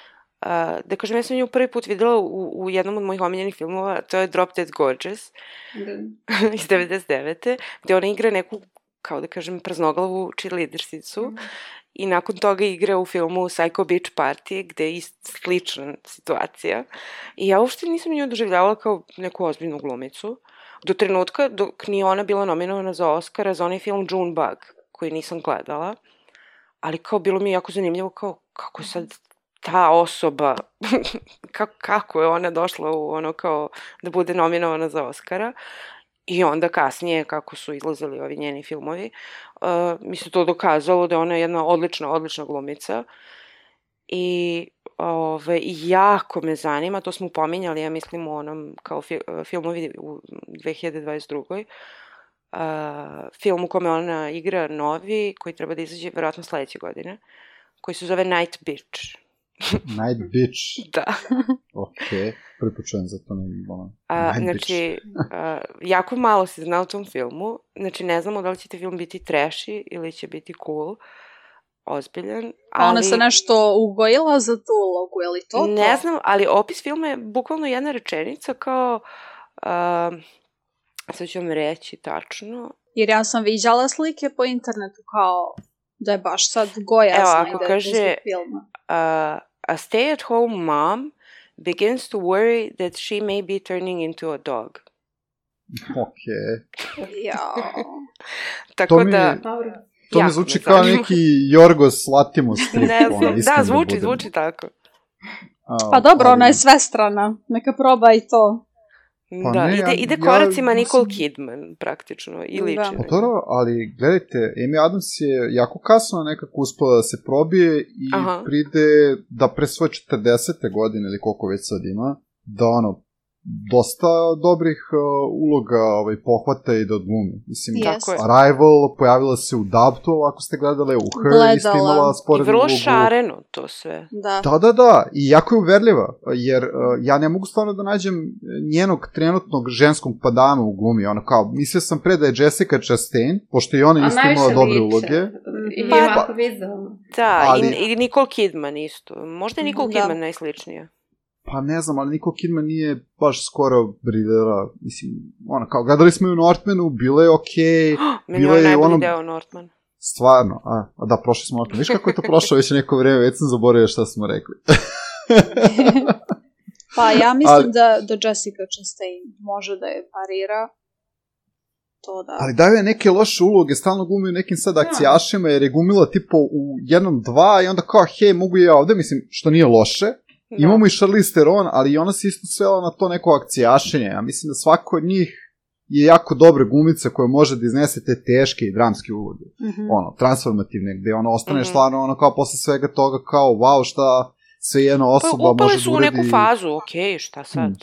da kažem, ja sam nju prvi put videla u, u jednom od mojih omiljenih filmova, to je Drop Dead Gorgeous Da. iz 99. gde ona igra neku, kao da kažem, praznoglavu cheerleadersicu. Mhm. I nakon toga igra u filmu Psycho Beach Party, gde je ist, slična situacija. I ja uopšte nisam nju doživljavala kao neku ozbiljnu glumicu. Do trenutka dok nije ona bila nominovana za Oscara za onaj film Junebug, koji nisam gledala. Ali kao bilo mi je jako zanimljivo kao kako sad ta osoba, kako, kako je ona došla u ono kao da bude nominovana za Oscara. I onda kasnije, kako su izlazili ovi njeni filmovi, uh, mi se to dokazalo da je ona jedna odlična, odlična glumica. I ove, jako me zanima, to smo pominjali, ja mislim u onom kao fi, filmovi u 2022. Uh, film u kome ona igra novi, koji treba da izađe verovatno sledeće godine, koji se zove Night Beach. Night Beach. Da. Ok, prepočujem za to ne ono. A, znači, a, jako malo se zna o tom filmu. Znači, ne znamo da li će taj film biti trashy ili će biti cool, ozbiljan. Ali, ona se nešto ugojila za tu ulogu, je li to to? Ne znam, ali opis filma je bukvalno jedna rečenica kao... A, sad ću vam reći tačno. Jer ja sam viđala slike po internetu kao da je baš sad gojazna Evo, i ako da je kaže- filma. A, a stay-at-home mom begins to worry that she may be turning into a dog. Ok. Jao. Tako To mi da... To mi jako zvuči kao neki Jorgos Latimos strip. Ne znam, iskren da, zvuči, budem. zvuči tako. A, Pa dobro, ali- ona je svestrana. Neka proba i to. Pa da, ne, ide, ja- ide ja koracima Nicole mislim- Kidman, praktično, i Da. liči. Pa na Pa dobro, ali gledajte, Amy Adams je jako kasno nekako uspela da se probije i Aha. pride da pre svoje 40. godine ili koliko već sad ima, da ono, dosta dobrih uh, uloga ovaj, pohvata i da odglumi. Mislim, Yes. Tako je. Arrival pojavila se u Dubtu, ako ste gledali, u Her Gledala. isto imala I sporednu vrlo ulogu. šareno to sve. Da. Da, da, da, i jako je uverljiva, jer uh, ja ne mogu stvarno da nađem njenog trenutnog ženskog padama u glumi, ono kao, mislio sam pre da je Jessica Chastain, pošto i ona A isto imala dobre liče. uloge, I Pa- ovako vizualno. Da, Ali- i, i Nicole Kidman isto. Možda je Nicole Da. Kidman najsličnija. Pa ne znam, ali Nicole Kidman nije baš skoro brilera, mislim, ono, kao, gledali smo ju u Northmanu, bilo je okej, Meni Bila je je najbolji ono- deo Northman. stvarno, a, a da, prošli smo Northman, viš kako je to prošlo već neko vreme, već sam zaboravio šta smo rekli. Pa ja mislim Ali- da, da Jessica Chastain može da je parira. To da. Ali daju je neke loše uloge, stalno glumi u nekim sad akcijašima, jer je glumila tipo u jednom, dva i onda kao, hej, mogu i ja ovde, mislim, što nije loše. Da. Imamo i Charlize Theron, ali i ona se isto svela na to neko akcijašenje. Ja mislim da svako od njih je jako dobra glumica koja može da iznese te teške i dramske uloge. Mhm. Ono, transformativne, gde ono ostaneš Mhm. stvarno ono kao posle svega toga kao, wow, šta sve jedna osoba Pa može su da u uredi. neku fazu, okej, šta sad? Mm.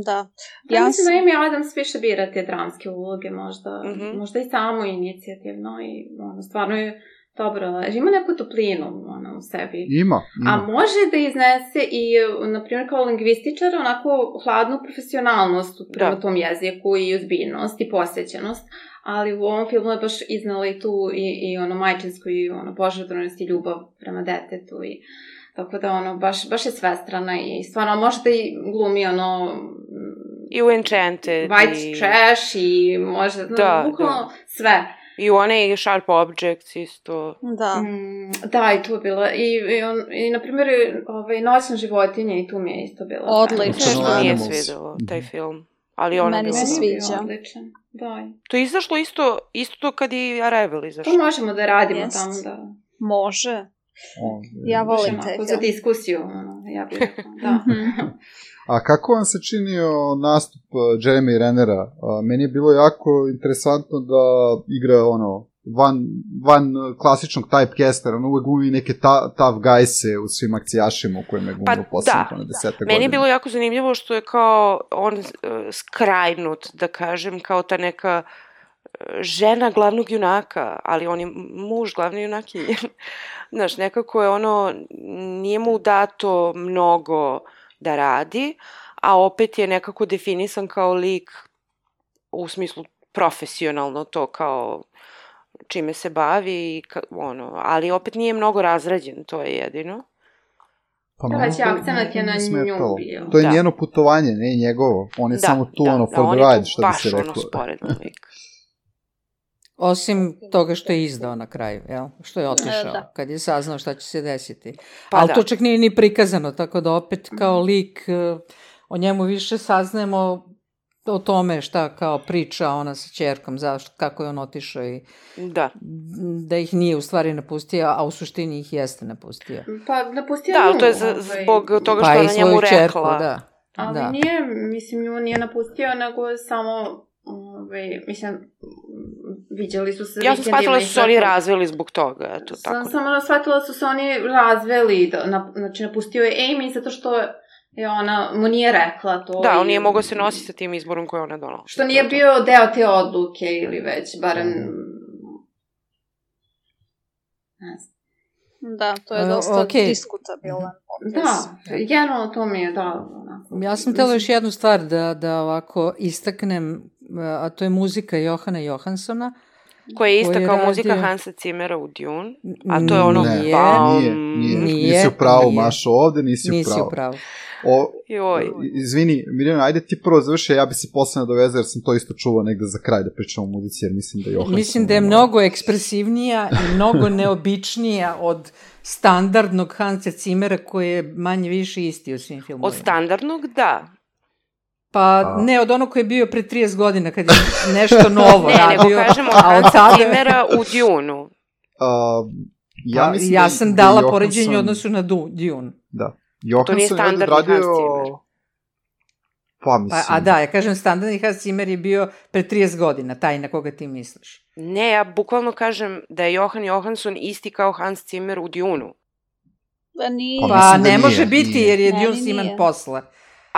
Da. Ja, Ja mislim da. Amy Adams više bira te dramske uloge, možda, Mhm. možda i samo inicijativno i ono, stvarno je dobro leži. Ima neku toplinu ono, u sebi. Ima, ima. A može da iznese i, na primjer, kao lingvističar, onako hladnu profesionalnost prema Da. tom jeziku i ozbiljnost i posvećenost, ali u ovom filmu je baš iznala i tu i, i ono majčinsku i ono požrtvovnost i ljubav prema detetu i tako da ono baš, baš je svestrana i stvarno možda i glumi ono I u Enchanted. white i, trash i može, Da, da, bukvalno da. sve. I u onaj Sharp Objects isto. Da. Mm, da, i tu je bila. I, i, on, i na primjer, ovaj, Noćna životinja i tu mi je isto bila. Odlično. Što Animals. nije svidelo, taj Mhm. film. Ali ono Meni se sviđa. Odličan. Da. To je izašlo isto, isto to kad je Arrival To izašlo. možemo da radimo Jest. tamo da... Može. Ja volim taj Za diskusiju, ono, ja bih. Da. A kako vam se činio nastup uh, Jeremy Rennera? A, meni je bilo jako interesantno da igra ono van, van uh, klasičnog typecastera, on uvek glumi neke ta, tough guyse u svim akcijašima u kojima je glumio Pa poslednjih da. deseta Meni je godina. bilo jako zanimljivo što je kao on uh, skrajnut, da kažem, kao ta neka uh, žena glavnog junaka, ali on je muž glavne junakinje. Znaš, nekako je ono, nije mu dato mnogo da radi, a opet je nekako definisan kao lik u smislu profesionalno to kao čime se bavi i ka, ono, ali opet nije mnogo razrađen, to je jedino. Pa Da, već to akcenat je na nju bio. To je Da. njeno putovanje, ne njegovo. On je Da, samo tu, da, ono, da, for on the je tu ride, što bi baš se ono reklo. sporedan lik. Osim toga što je izdao na kraju, jel? Što je otišao, da. kad je saznao šta će se desiti. Pa Ali da. to čak nije ni prikazano, tako da opet kao lik, eh, o njemu više saznajemo o tome šta kao priča ona sa čerkom, zašto, kako je on otišao i Da. da ih nije u stvari napustio, a u suštini ih jeste napustio. Pa napustio Da, Mm, to je za, ovaj, zbog toga što Pa je i ona njemu rekla. čerku, da. Ali da. nije, mislim, nju nije napustio, nego samo, ovaj, mislim, viđali su se Ja sam shvatila da su se oni razveli zbog toga, eto, Sam tako. samo shvatila da su se oni razveli, da, na, znači napustio je Amy zato što je ona, mu nije rekla to. Da, i- on nije mogao se nositi sa tim izborom koje ona donala. Što nije bio deo te odluke ili već, barem... Ne znam. Da, to je E, dosta okej. diskutabilan potez. Da, generalno to mi je da, onako. Ja sam htjela još jednu stvar da, da ovako istaknem, a to je muzika Johana Johanssona. Koja je ista je kao muzika radio- Hansa Cimmera u Dune. A to je ono Ne, bam. nije, nije, Nije, nisi u pravu, nije. Mašo, ovde nisi, Nisi u pravu. u pravu. O, Joj. izvini, Mirjana, ajde ti prvo završi, ja bi se posle nadovezao, jer sam to isto čuo negde za kraj da pričam o muzici, jer mislim da je Johansson... Mislim da je mnogo ekspresivnija i mnogo neobičnija od standardnog Hansa Cimmera koji je manje više isti u svim filmovima. Od standardnog, da. Pa A. ne, od onog koji je bio pre 30 godina kad je nešto novo Ne, nego radio. kažemo od a od tada... Cimmera u Dune-u. A, ja, mislim ja da, sam da dala Johansson- poređenje u odnosu na Du, Dune. Da. nije Johansson je ovde standardni odradio... Hans Zimmer. Pa, Pa, mislim... a da, ja kažem standardni Hans Zimmer je bio pre 30 godina, taj na koga ti misliš. Ne, ja bukvalno kažem da je Johan Johansson isti kao Hans Zimmer u Dune-u. Da nije... Pa Pa da ne može nije, biti nije. jer je Dune sniman nije. posle.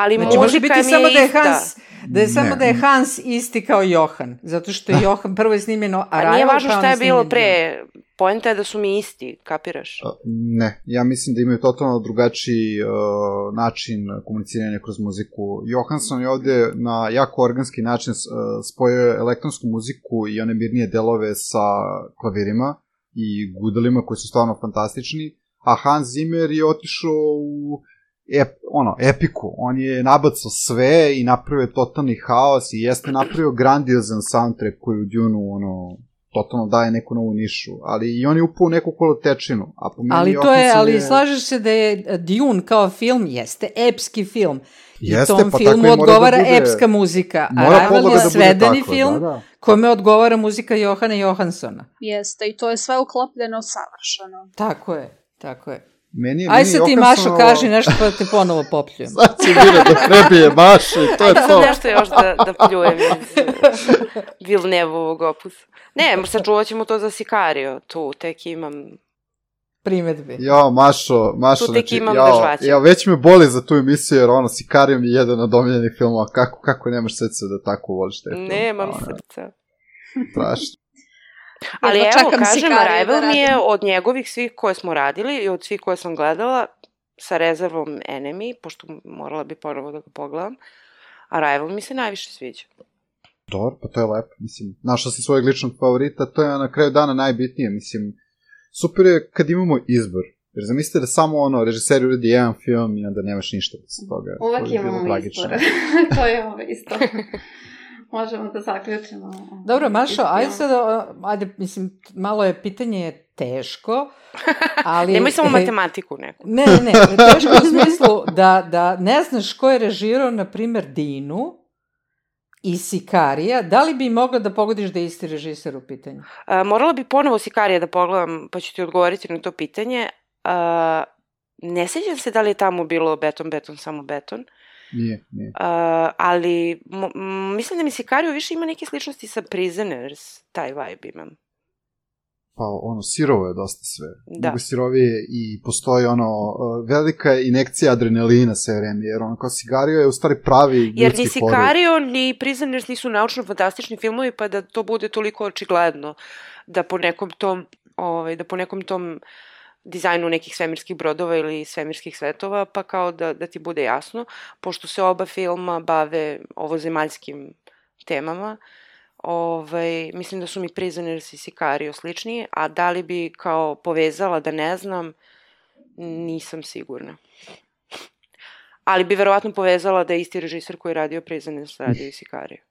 Ali Znači, može muzika biti mi samo je da je ista. Hans, da je samo Ne. da je Hans isti kao Johan, zato što je Johan prvo je snimljeno A Arrival, nije važno šta je bilo pre. Poenta je da su mi isti, kapiraš? A, Ne, ja mislim da imaju totalno drugačiji uh, način komuniciranja kroz muziku. Johansson je ovde na jako organski način uh, spojio elektronsku muziku i one mirnije delove sa klavirima i gudalima koji su stvarno fantastični, a Hans Zimmer je otišao u ep, ono, epiku. On je nabacao sve i napravio totalni haos i jeste napravio grandiozan soundtrack koji u Dune ono, totalno daje neku novu nišu, ali i on je upao u neku kolotečinu, a po meni Ali to je, ali slažeš se da je Dune kao film jeste epski film. Jeste, I tom pa filmu mora odgovara da bude- epska muzika. A podloga je da bude svedeni tako, film da, da. kome odgovara muzika Johana Johanssona. Jeste, i to je sve uklopljeno savršeno. Tako je, tako je. Meni je, Aj sad ti Mašo kaži nešto pa te ponovo popljujem. Sad će Mira da prebije Mašu i to je Ajde sad to. nešto još da, da pljujem iz Vilnevovog opusa. Ne, sačuvat ćemo to za Sikario, tu tek imam... Primetbi. Jo, Mašo, Mašo, Tu tek znači, imam jo, da ja, već me boli za tu emisiju, jer ono, Sikario mi je jedan od omiljenih filmova, kako, kako nemaš srce da tako voliš taj film? Nemam srca. Strašno. Ali Jedva evo, čekam kažem, Sicario da Arrival mi je od njegovih svih koje smo radili i od svih koje sam gledala, sa rezervom Enemy, pošto morala bi ponovo da ga pogledam, Arrival mi se najviše sviđa. Dobro, pa to je lepo, mislim, našao si svojeg ličnog favorita, to je na kraju dana najbitnije, mislim, super je kad imamo izbor, jer zamislite da samo ono, režiser uredi jedan film i onda nemaš ništa sa toga. to Uvek imamo izbor. to je ovo isto. Možemo da zaključimo. Dobro, Mašo, ajde sad, ajde, mislim, malo je pitanje je teško, ali... Nemoj samo matematiku neku. Ne, ne, ne, teško u smislu da, da ne znaš ko je režirao, na primer, Dinu i Sikarija, da li bi mogla da pogodiš da je isti režiser u pitanju? A, morala bi ponovo Sikarija da pogledam, pa ću ti odgovoriti na to pitanje. A, ne sećam se da li je tamo bilo beton, beton, samo beton. Nije, nije. A, ali mislim da mi Sicario više ima neke sličnosti sa Prisoners, taj vibe imam. Pa ono, sirovo je dosta sve. Da. Mnogo sirovije i postoji ono, uh, velika inekcija adrenalina sve vreme, jer ono kao Sigario je u stvari pravi Jer ljudski ni horor. Sicario ni Prisoners nisu naučno-fantastični filmovi, pa da to bude toliko očigledno da po nekom tom, ovaj, da po nekom tom dizajnu nekih svemirskih brodova ili svemirskih svetova, pa kao da, da ti bude jasno, pošto se oba filma bave ovozemaljskim temama, ovaj, mislim da su mi Prisoners i Sicario slični, a da li bi kao povezala da ne znam, nisam sigurna. Ali bi verovatno povezala da je isti režiser koji je radio Prisoners radio i Sicario.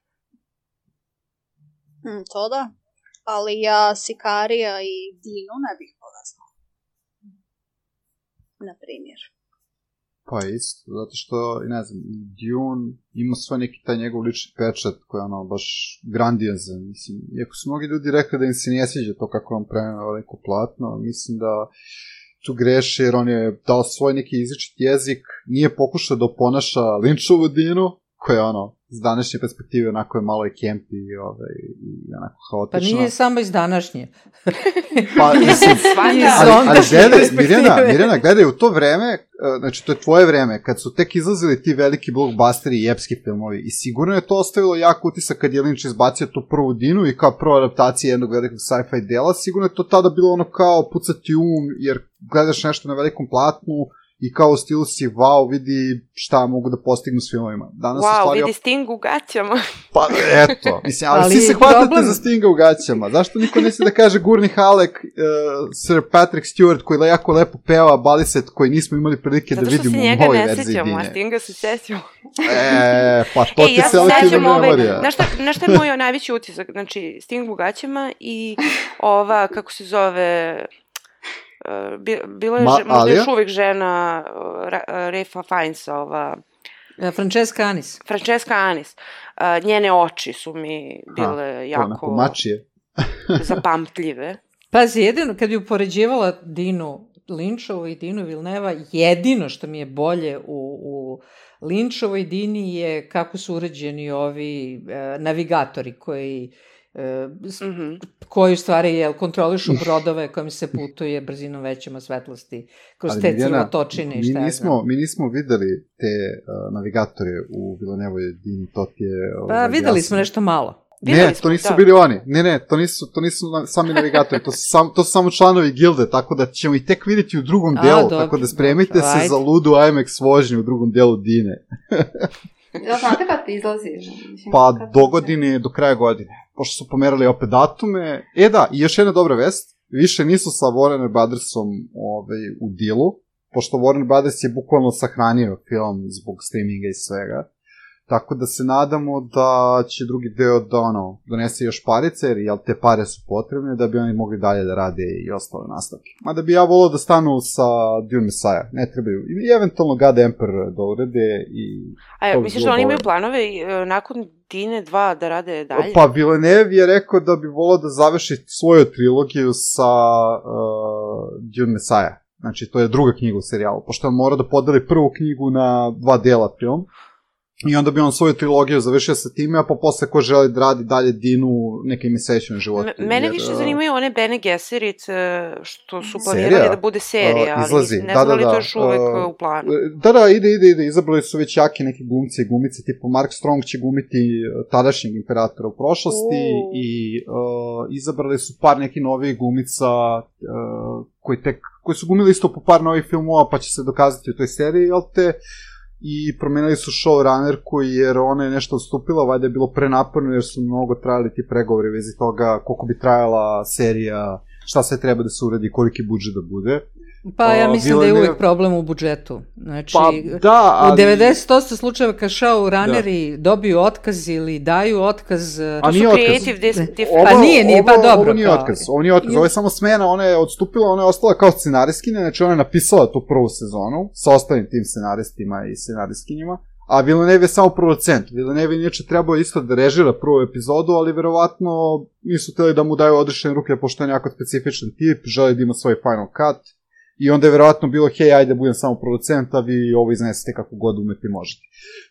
Hm, to da. Ali ja Sikarija i Dinu ne bih povezala. Na primjer. Pa isto, zato što, ne znam, Dune ima svoj neki taj njegov lični pečat koji je ono baš grandiozan, mislim, iako su mnogi ljudi rekli da im se nije sviđa to kako on prenao neko platno, mislim da tu greše jer on je dao svoj neki izričit jezik, nije pokušao da oponaša Lynchovu Dinu, koja je ono, s današnje perspektive onako je malo i kempi i, ovaj, i onako Pa haotično. nije samo iz današnje. Pa, mislim, ali, ali gledaj. Mirjana, Mirjana, gledaj, u to vreme, e, znači to je tvoje vreme, kad su tek izlazili ti veliki blockbusteri i epski filmovi i sigurno je to ostavilo jak utisak kad je Lynch izbacio tu prvu Dinu i kao prva adaptacija jednog velikog sci-fi dela, sigurno je to tada bilo ono kao pucati um, jer gledaš nešto na velikom platnu i kao u stilu si, wow, vidi šta mogu da postignu s filmovima. Danas Wow, stvari vidi Sting u gaćama. Pa, eto. Mislim, ali, Ali svi se hvatate problem- za Stinga u gaćama. Zašto niko neće da kaže Gurni Halek, uh, Sir Patrick Stewart, koji jako lepo peva Baliset, koji nismo imali prilike Zato da što se vidimo u njega novoj ne verziji sećamo, a. Stinga se sećamo. E, pa to Ej, ti ja se selektivna ovaj, memorija. znaš šta, znaš šta je moj najveći utisak? Znači, Sting u gaćama i ova, kako se zove, bila je, Ma- možda Alija? još uvek žena uh, Ra- uh, Refa Finesa, ova, E, Francesca Anis. Francesca Anis. Uh, njene oči su mi bile je jako onako mačije. zapamtljive. Pazi, jedino, kad bi upoređivala Dinu Linčovu i Dinu Vilneva, jedino što mi je bolje u, u Linčovoj Dini je kako su urađeni ovi e, navigatori koji s- Mhm. koji u stvari jel, kontrolišu brodove kojim se putuje brzinom većom od svetlosti kroz Ali, te Mirjana, crvotočine i mi šta ja nismo, znam. mi nismo videli te uh, navigatore u Vilanevoj Dini, to ti je... Pa ovaj, videli jasno. smo nešto malo. Videli Ne, smo, to nisu da. bili oni. Ne, ne, to nisu, to nisu sami navigatori, to su, sam, to su samo članovi gilde, tako da ćemo ih tek vidjeti u drugom A, delu, dobro, tako da spremite dobro, se ajde. za ludu IMAX vožnju u drugom delu Dine. Jel znate kad ti izlazi? Mislim, Pa kad do godine, do kraja godine. Pošto su pomerali opet datume. E da, i još jedna dobra vest. Više nisu sa Warner Brothersom ovaj, u dilu, pošto Warner Brothers je bukvalno sahranio film zbog streaminga i svega. Tako da se nadamo da će drugi deo da ono, donese još parice, jer jel, te pare su potrebne da bi oni mogli dalje da rade i ostale nastavke. Mada bi ja volao da stanu sa Dune Messiah, ne trebaju. I eventualno God Emperor da urede i A bi misliš da oni imaju planove e, nakon Dine 2 da rade dalje? Pa Villeneuve je rekao da bi volao da završi svoju trilogiju sa uh, Dune Messiah. Znači, to je druga knjiga u serijalu, pošto on mora da podeli prvu knjigu na dva dela film. I onda bi on svoju trilogiju završio sa time, a pa posle ko želi da radi dalje Dinu neke mesečne živote. Me- Mene jer, više uh, zanimaju one Bene Gesserit e, što su Serija? planirali da bude serija, Uh, ali izlazi, nisam- ne da, znam da, da to još uvek uh, u planu. Da, da, ide, ide, ide. Izabrali su već jake neke glumce i glumice, tipa Mark Strong će glumiti uh, tadašnjeg imperatora u prošlosti U. i uh, izabrali su par nekih novih glumica uh, koji tek, koji su glumili isto po par novih filmova, pa će se dokazati u toj seriji, jel te? I promenili su showrunnerku jer ona je nešto odstupila, valjda je bilo prenaporno jer su mnogo trajali ti pregovori vezi toga koliko bi trajala serija, šta sve treba da se uradi, koliki budžet da bude. Pa ja mislim da je uvek problem u budžetu. Znači, Pa da, ali... u 90% slučajeva kad showrunneri dobiju otkaz ili daju otkaz... A To su nije otkaz. dif- Ovo- Pa nije, nije, pa ovo- dobro, Ovo nije kao- otkaz, ovo nije otkaz, ovo je samo smena, ona je odstupila, ona je ostala kao scenariskinja, znači ona je napisala tu prvu sezonu sa ostalim tim scenaristima i scenariskinjima, a Villeneuve je samo producent. Villeneuve je inače trebao isto da režira prvu epizodu, ali verovatno nisu hteli da mu daju odrešene ruke, pošto je jako specifičan tip, želi da ima svoj final cut, I onda je verovatno bilo, hej, ajde budem samo producent, a vi ovo iznesete kako god umete možete.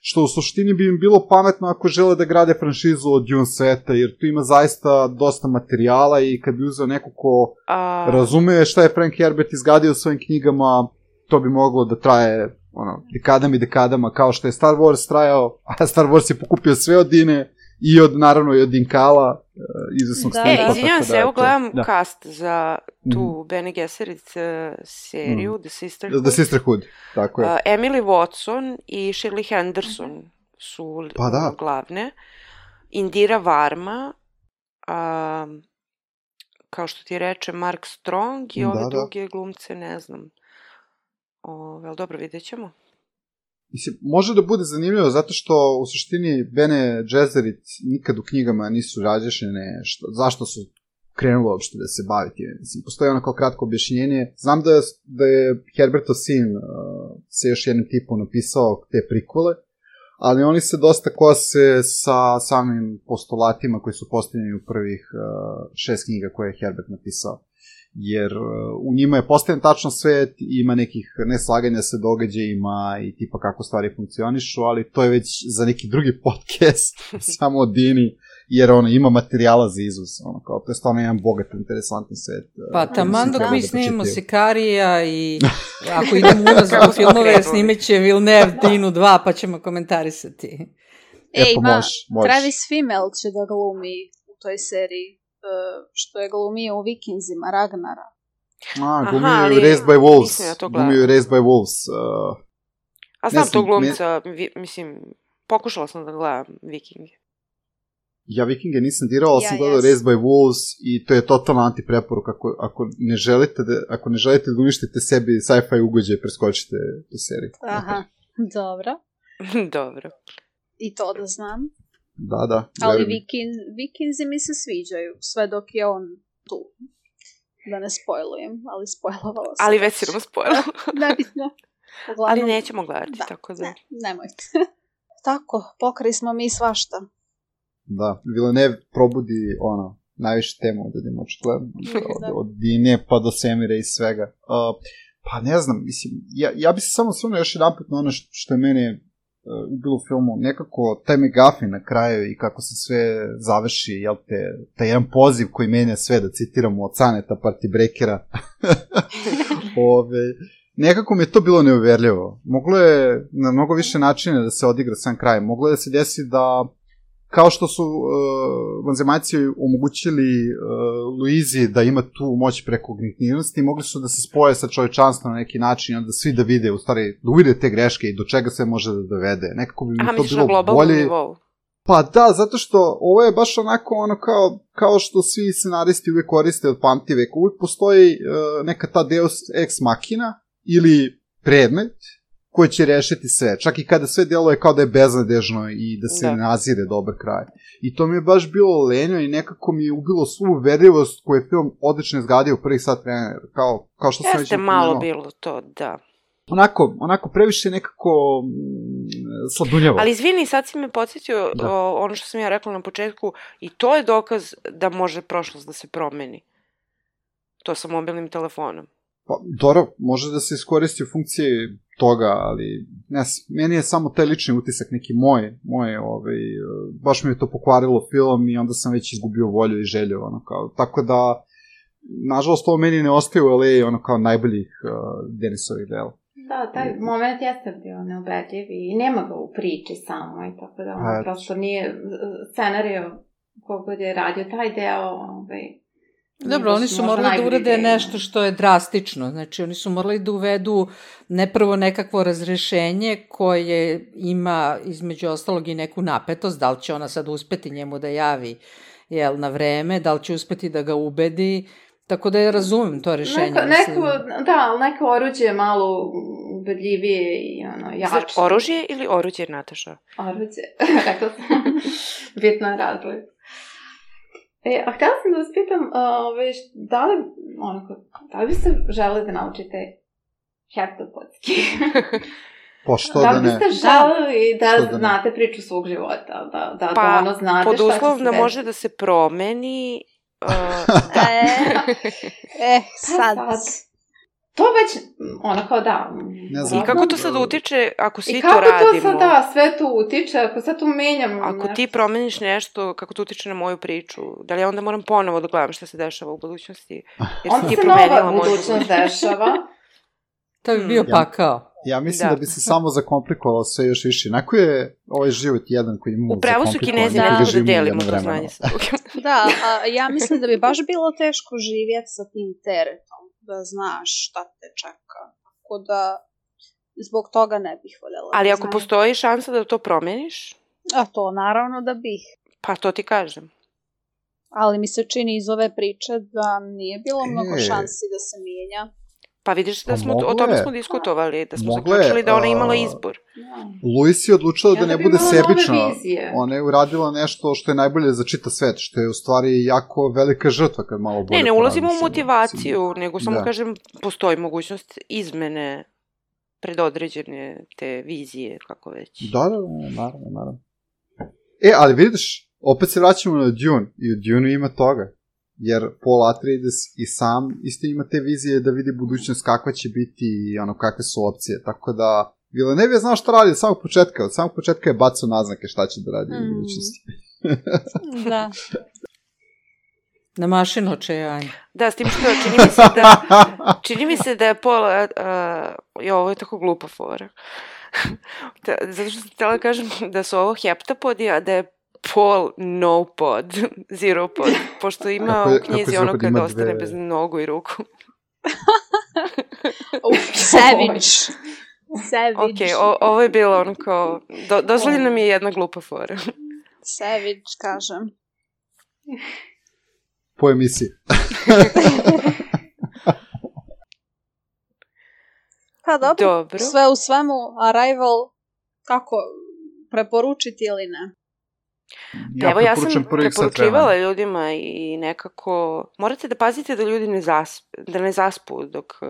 Što u suštini bi im bilo pametno ako žele da grade franšizu od Dune sveta, jer tu ima zaista dosta materijala i kad bi uzeo neko ko A, razume šta je Frank Herbert izgradio u svojim knjigama, to bi moglo da traje ono, dekadama i dekadama, kao što je Star Wars trajao, a Star Wars je pokupio sve od Dine i od, naravno, i od Dinkala, uh, izvesnog Da, Snopa, E, tako se, da, evo gledam da. cast za tu Mhm. Bene Gesserit uh, seriju, The Sisterhood. The Sisterhood, tako je. Uh, Emily Watson i Shirley Henderson su Pa da. glavne. Indira Varma, um, kao što ti reče, Mark Strong i ove Da, da. druge glumce, ne znam. Ove, ali dobro, vidjet ćemo. Mislim, može da bude zanimljivo zato što u suštini Bene Gesserit nikad u knjigama nisu razjašnjene što, zašto su krenuli uopšte da se bavi time. Mislim, postoji ono kao kratko objašnjenje. Znam da je, da je Herbertov sin uh, se još jednim tipom napisao te prikole, ali oni se dosta kose sa samim postulatima koji su postavljeni u prvih uh, šest knjiga koje je Herbert napisao jer uh, u njima je postavljen tačno svet, ima nekih neslaganja sa događajima i tipa kako stvari funkcionišu, ali to je već za neki drugi podcast, samo o Dini, jer ono, ima materijala za izuz, ono, kao, to je stvarno jedan bogat, interesantan svet. uh, Pa taman dok mi da snimimo. Sikarija i ako idemo Kako u filmove, snimet će Villeneuve Dinu 2, pa ćemo komentarisati. E, Ej, pa ima, može, može. Travis Fimmel će da glumi u toj seriji, e, što je glumio u Vikinzima, Ragnara. A, glumio je ali Raised by Wolves, ja to glumio je Raised by Wolves, uh, A znam znam, glumca, vi, mislim, pokušala sam da gledam Vikinge. Ja Vikinge nisam dirao, ali Ja sam gledao jesam. Raised by Wolves i to je totalna antipreporuka. Ako, ako ne želite da, ako ne želite da uništite sebi sci-fi ugođe, preskočite tu seriju. Aha, dobro. Dobro. I to da znam. Da, da. Ali. Vikin, Vikinzi mi se sviđaju, sve dok je on tu. Da ne spojlujem, ali spojlovala sam. Ali već si nam spojila. Nebitno. Ali Uglavnom, nećemo gledati, Da, tako da. Ne, nemojte. Tako, pokri smo mi svašta. Da, Villeneuve probudi ono, najviše tema od jedima očigledno. Da. Od, od Dine pa do Semira i svega. Uh, pa ne znam, mislim, ja, ja bi se samo osvrnuo još jedan put na ono što, što je mene u filmu, nekako taj McGuffin na kraju i kako se sve završi, jel te, taj jedan poziv koji menja sve, da citiramo od Saneta Party Breakera. Ove, nekako mi je to bilo neuverljivo. Moglo je na mnogo više načina da se odigra sam kraj. Moglo je da se desi da kao što su uh, vanzemaljci omogućili uh, Luizi da ima tu moć prekognitivnosti, mogli su da se spoje sa čovečanstvom na neki način, da svi da vide, u stvari, da uvide te greške i do čega sve može da dovede. Nekako bi mi Aha, to bilo bolje. nivou. Pa da, zato što ovo je baš onako ono kao, kao što svi scenaristi uvek koriste od pamtiveka. Uvek postoji uh, neka ta deus ex machina ili predmet koji će rešiti sve. Čak i kada sve deluje kao da je beznadežno i da se Da. nazire dobar kraj. I to mi je baš bilo lenjo i nekako mi je ubilo svu uverljivost koju je film odlično izgradio u prvih sat vremena. Kao, kao što sam već Jeste malo napomenuo. bilo to, da. Onako, onako previše nekako mm, sladunjavo. Ali izvini, sad si me podsjetio Da. o, ono što sam ja rekla na početku i to je dokaz da može prošlost da se promeni. To sa mobilnim telefonom. Pa, dobro, može da se iskoristi u funkciji toga, ali ne, znam, meni je samo taj lični utisak neki moj, moj ovaj, baš mi je to pokvarilo film i onda sam već izgubio volju i želju, ono kao, tako da, nažalost, ovo meni ne ostaje u LA, ono kao najboljih uh, Denisovih dela. Da, taj moment jeste bio neubedljiv i nema ga u priči samo i tako da ono prosto nije scenario kogod je radio taj deo, ovaj, Dobro, oni su morali da urade nešto što je drastično. Znači, oni su morali da uvedu ne prvo nekakvo razrešenje koje ima između ostalog i neku napetost, da li će ona sad uspeti njemu da javi jel, na vreme, da li će uspeti da ga ubedi, tako da ja razumem to rešenje. Neko, mislim. neko, da, ali neko oruđe je malo ubedljivije i ono, jače. Znači, oružje ili oruđe, Nataša? Oruđe, rekla sam. Bitno je razlog. E, a htjela sam da vas pitam, ove, da li, onako, da li biste želeli da naučite heptopodski? Pa što da da ne? biste želeli da, da ne? znate priču svog života? Da, da, Pa, da ono znate Pod šta će uslovom se da može da se promeni... Uh, E, eh, Pa sad. To već, ono kao da. Ne znam. I kako to sad utiče ako svi I to kako radimo? to sad, da, sve to utiče, ako sad tu menjam Ako ti nešto. promeniš nešto, kako to utiče na moju priču, da li ja onda moram ponovo da gledam šta se dešava u budućnosti? Jer si Onda ti se promenila nova budućnost dešava. To bi bio Ja. pakao. Ja mislim da. Da. bi se samo zakomplikovalo sve još više. Nako je ovaj život jedan koji ima U pravu su kinezi, Da. da delimo to znanje sa drugim. Da, a ja mislim da bi baš bilo teško živjeti sa tim teretom, da znaš šta te čeka. Tako da, zbog toga ne bih voljela. Ali da ako znam. postoji šansa da to promeniš, A to naravno da bih. pa to ti kažem. Ali mi se čini iz ove priče da nije bilo mnogo E. šansi da se mijenja. Pa vidiš da Pa smo, o tome smo diskutovali, da smo Moglo je, zaključili da ona imala izbor. Da. Luis je odlučila da onda ne bi bude sebična. Ona je uradila nešto što je najbolje za čita svet, što je u stvari jako velika žrtva kad malo bolje Ne, ne ulazimo u motivaciju, nego samo Da. kažem, postoji mogućnost izmene predodređene te vizije, kako već. Da, da, da, naravno, naravno. E, ali vidiš, opet se vraćamo na Dune, i u Dune ima toga. Jer Paul Atreides i sam isto ima te vizije da vidi budućnost kakva će biti i ono kakve su opcije. Tako da, Villeneuve je znao šta radi od samog početka. Od samog početka je bacao naznake šta će da radi u Mm. budućnosti. Da. Na mašinu očajanja. Da, s tim što čini mi se da, čini mi se da je Paul, uh, jo, ovo je tako glupa fora. da, zato što sam htjela da kažem da su ovo heptapodi, a da je Paul no pod, zero pod, pošto ima Kako je- u knjizi ono kad ima ostane dve- bez nogu i ruku. Savage. Savage. Ok, o, ovo je bilo ono kao, do, dozvoljena mi je jedna glupa fora. Savage, kažem. Po emisiji. Pa dobro, Dobro. sve u svemu, Arrival, kako, preporučiti ili ne? Pa evo, ja sam preporučivala ljudima i nekako... Morate da pazite da ljudi ne, zasp, da ne zaspu dok... uh,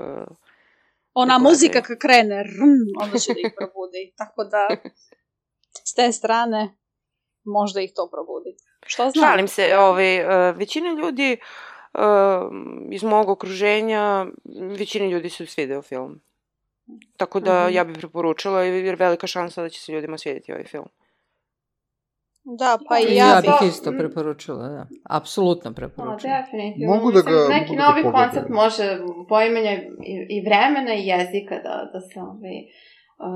Ona da muzika kad krene, rm, onda će da ih probudi. Tako da, s te strane, možda ih to probudi. Što znam? Šalim se, ovaj, uh, većina ljudi uh, iz mog okruženja, većini ljudi su svideo film. Tako da Mhm. ja bih preporučila jer je velika šansa da će se ljudima svidjeti ovaj film. Da, pa i ja, ja bih... isto preporučila, da. Apsolutno preporučila. definitivno. Mogu da Mislim, ga- neki mogu da novi pogledam. koncept može poimanja i, i vremena i jezika da, da se ovaj,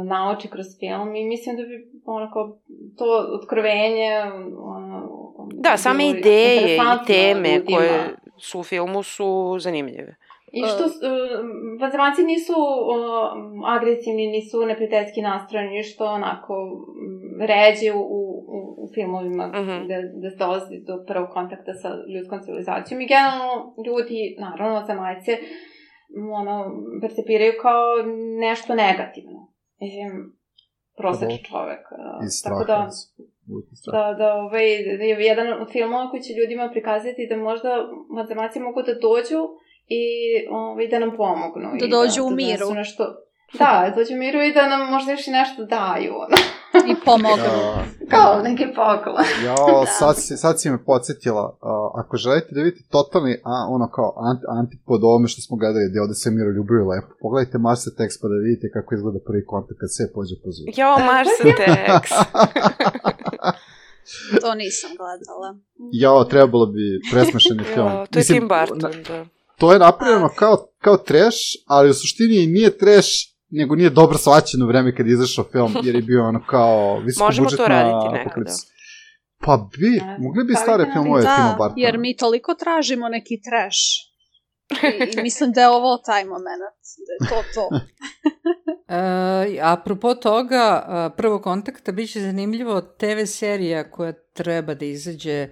nauči kroz film i mislim da bi onako to otkrovenje ono, Da, same ideje i teme ljudima. koje su u filmu su zanimljive. I što uh, vanzemaljci nisu uh, agresivni, nisu neprijateljski nastrojeni, što onako ređe u, u, u filmovima Mhm. gde, gde se dolazi do prvog kontakta sa ljudskom civilizacijom. I generalno ljudi, naravno, vanzemaljce, m, ono, percepiraju kao nešto negativno. Mislim, prosječan Dobro. čovek. uh, Tako da, da, da ovaj, da je jedan od filmova koji će ljudima prikazati da možda vanzemaljci mogu da dođu i ovaj, da nam pomognu. Da i dođu u da miru. donesu Nešto, da, da dođu u miru i da nam možda još i nešto daju. ono, i pomognu. Ja, Kao neki poklon. Jao, sad, si, sad si me podsjetila. A, ako želite da vidite totalni, a, ono kao anti, antipod ovome što smo gledali, gde ovde sve miroljubivo i lepo, pogledajte Mars Attacks pa da vidite kako izgleda prvi kontakt kad sve pođe po zvuku. Jao, Mars Attacks. To nisam gledala. Jao, trebalo bi presmešeni film. To je Tim Burton, da. To je napravljeno kao, kao trash, ali u suštini nije trash, nego nije dobro svaćen u vreme kad je izašao film, jer je bio ono kao visoko Možemo to budžetna raditi nekada. Pa bi, Ne, mogli bi stavite stare filmove Tima Da, Bartona. jer mi toliko tražimo neki trash. I, i mislim da je ovo taj moment. Da je to to. E, apropo toga, a, prvo kontakta, bit će zanimljivo TV serija koja treba da izađe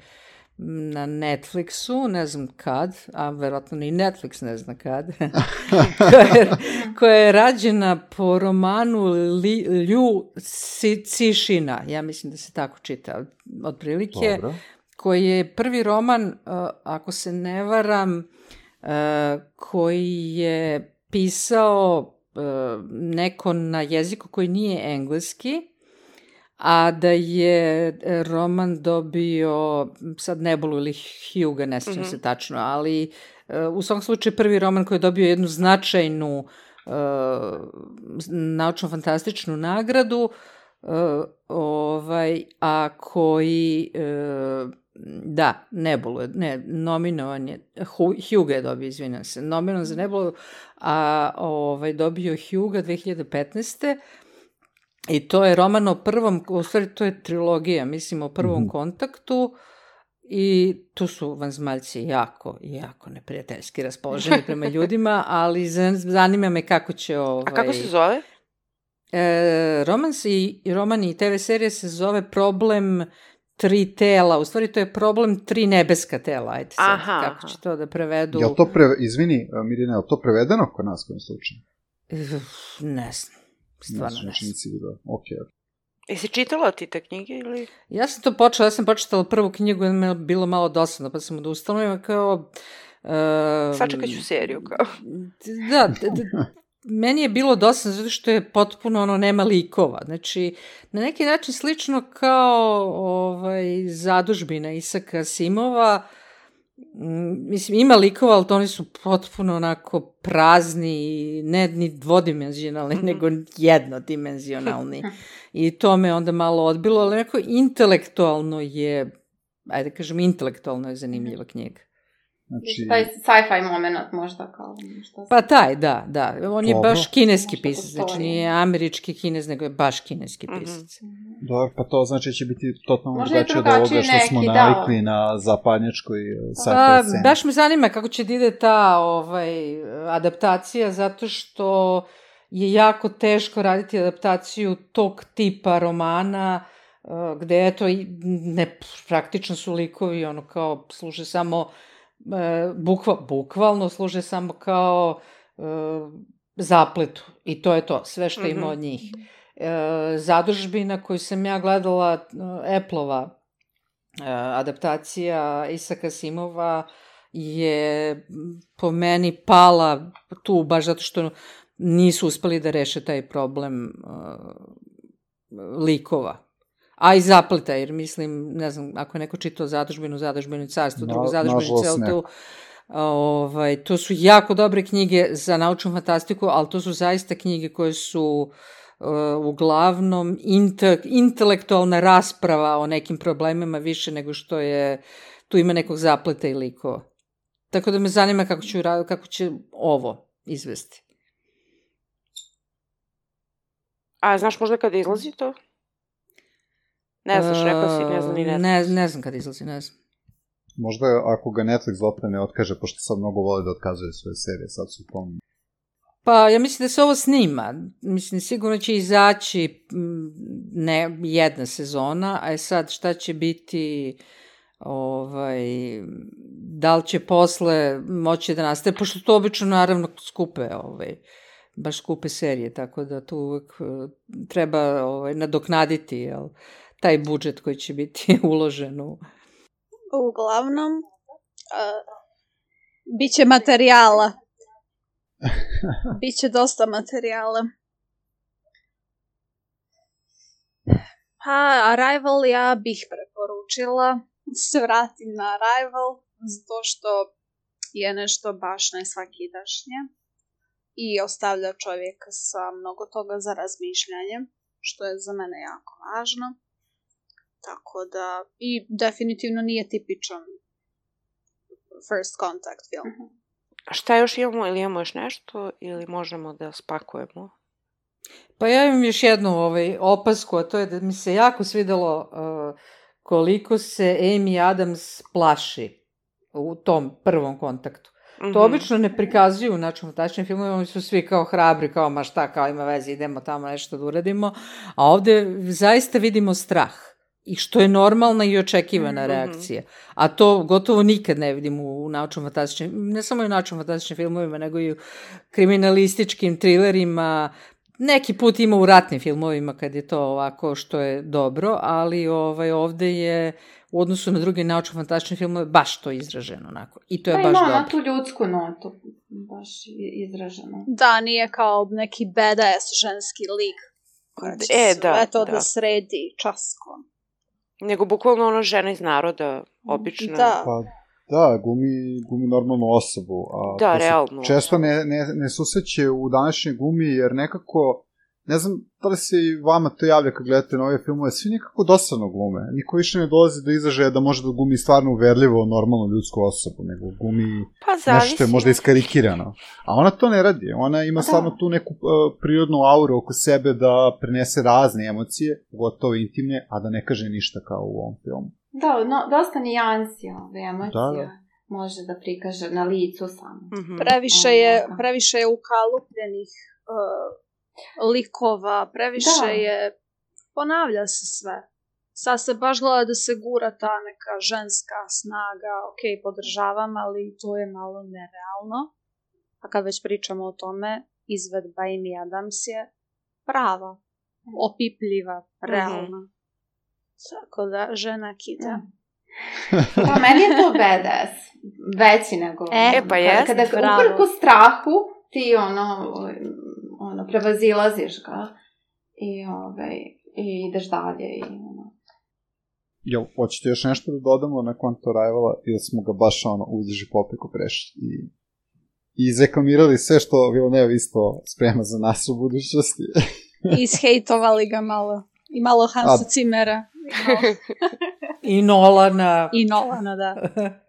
na Netflixu, ne znam kad, a verovatno ni Netflix ne zna kad, koja, je, koja je rađena po romanu Li, Lju Cišina, ja mislim da se tako čita, otprilike, Dobro. koji je prvi roman, uh, ako se ne varam, uh, koji je pisao uh, neko na jeziku koji nije engleski, a da je e, roman dobio sad Nebulu ili Huga, ne sjećam Mhm. se tačno, ali e, u svakom slučaju prvi roman koji je dobio jednu značajnu e, naučno-fantastičnu nagradu, ovaj, a koji, da, Nebulu, je- ne, nominovan je, Huga je dobio, izvinjam se, nominovan za Nebulu, a ovaj, dobio Huga 2015. I to je roman o prvom, u stvari to je trilogija, mislim o prvom Mhm. kontaktu i tu su vanzmaljci jako, jako neprijateljski raspoloženi prema ljudima, ali zan- zanima me kako će ovaj... A kako se zove? E, roman, i, roman i TV serija se zove Problem tri tela, u stvari to je problem tri nebeska tela, ajde sad, Aha, kako aha. će to da prevedu. Je li to, pre, izvini, a, Mirjana, je to prevedeno kod nas kojim slučaju? Uf, Ne znam, stvarno ne znači znam. nisi vidio. Ok, ok. Jesi čitala ti te knjige ili... Ja sam to počela, ja sam počitala prvu knjigu i me je bilo malo dosadno, pa sam odustala ima kao... Uh, Sačekat ću seriju kao. Da, d- d- meni je bilo dosadno zato što je potpuno ono nema likova. Znači, na neki način slično kao ovaj, zadužbina Isaka Simova, mislim, ima likova, ali to oni su potpuno onako prazni, i ne ni dvodimenzionalni, Mhm. nego jednodimenzionalni. I to me onda malo odbilo, ali neko intelektualno je, ajde da kažem, intelektualno je zanimljiva knjiga. Znači, Taj sci-fi moment možda kao nešto. Pa taj, da, da. On je Dobro. baš kineski Možda pisac, znači nije američki kinez, nego je baš kineski Mhm. pisac. dobro, pa to znači da će biti totalno Možda je drugačije od ovoga što smo neki, da. navikli na zapadnjačkoj e, Pa, sci-fi sceni. baš me zanima kako će da ide ta ovaj, adaptacija, zato što je jako teško raditi adaptaciju tog tipa romana, eh, gde eto, ne, praktično su likovi, ono kao, služe samo, e, bukva, bukvalno služe samo kao e, zapletu. I to je to, sve što ima Mhm. od njih. E, zadužbina koju sam ja gledala, e, Eplova e, adaptacija Isaka Simova je po meni pala tu baš zato što nisu uspeli da reše taj problem uh, likova. A i zapleta, jer mislim, ne znam, ako je neko čitao zadužbinu, zadužbinu i carstvo, Na- drugo zadužbinu i nažalost celu ne. tu, Ovaj, to su jako dobre knjige za naučnu fantastiku, ali to su zaista knjige koje su uh, uglavnom inte, intelektualna rasprava o nekim problemima više nego što je tu ima nekog zapleta i likova. Tako da me zanima kako, ću, kako će ovo izvesti. A znaš možda kada izlazi to? Ne znaš, rekao si, ne znam ni ne znam. Ne, ne znam kada izlazi, ne znam. Možda ako ga Netflix opet ne otkaže, pošto sad mnogo vole da otkazuje svoje serije, sad su pomni. Pa ja mislim da se ovo snima. Mislim, sigurno će izaći ne, jedna sezona, a sad šta će biti ovaj, da li će posle moći da nastaje, pošto to obično naravno skupe, ovaj, baš skupe serije, tako da tu uvek eh, treba ovaj, nadoknaditi jel, taj budžet koji će biti uložen u... Uglavnom, uh, biće materijala. biće dosta materijala. Pa, Arrival ja bih preporučila se vratim na Arrival, zato što je nešto baš najsvakidašnje i ostavlja čovjeka sa mnogo toga za razmišljanje, što je za mene jako važno. Tako da, i definitivno nije tipičan first contact film. Mhm. A šta još imamo, ili imamo još nešto, ili možemo da spakujemo? Pa ja imam još jednu ovaj, opasku, a to je da mi se jako svidelo uh, koliko se Amy Adams plaši u tom prvom kontaktu. Mm -hmm. To mhm. obično ne prikazuju u načinu tačnim filmovima, oni su svi kao hrabri, kao ma šta, kao ima veze, idemo tamo nešto da uradimo, a ovde zaista vidimo strah i što je normalna i očekivana mm -hmm. reakcija. A to gotovo nikad ne vidimo u naučno fantastičnim, ne samo u naučno fantastičnim filmovima, nego i u kriminalističkim trilerima, Neki put ima u ratnim filmovima kad je to ovako što je dobro, ali ovaj, ovde je u odnosu na druge naučno-fantastične filmove baš to izraženo onako. I to je pa baš dobro. Pa ima tu ljudsku notu baš izraženo. Da, nije kao neki badass ženski lik koja će e, sve da, to da. da sredi časkom. Nego bukvalno ono žena iz naroda, obično. Da. Pa, da, gumi, gumi normalnu osobu. A da, realno. Često ne, ne, ne susreće u današnjoj gumi, jer nekako, ne znam da li se i vama to javlja kad gledate nove filmove, svi nekako dosadno glume. Niko više ne dolazi do izražaja da može da gumi stvarno uverljivo normalnu ljudsku osobu, nego gumi pa, nešto je možda iskarikirano. A ona to ne radi. Ona ima da. stvarno tu neku uh, prirodnu auru oko sebe da prenese razne emocije, gotovo intimne, a da ne kaže ništa kao u ovom filmu. Da, no, dosta nijansi ove emocija. Da, da može da prikaže na licu samo. Mm -hmm. Previše je, previše je ukalupljenih uh, likova, previše da. je, ponavlja se sve. Sad se baš gleda da se gura ta neka ženska snaga, ok, podržavam, ali to je malo nerealno. A kad već pričamo o tome, izvedba Amy Adams je prava, opipljiva, realna. Mm -hmm. Tako da, žena kita. Da. pa meni je to badass. Veći nego... E, pa jest. Kada, kada uprko strahu, ti ono, prevazilaziš ga i, ovaj, i ideš dalje i ono. Jel, hoćete još nešto da dodamo na konto Rivala ili smo ga baš ono uzdiži popiku prešli i, i izreklamirali sve što Villeneuve isto sprema za nas u budućnosti. Ishejtovali ga malo. I malo Hansa A... Cimera. I Nolana. I Nolana, da.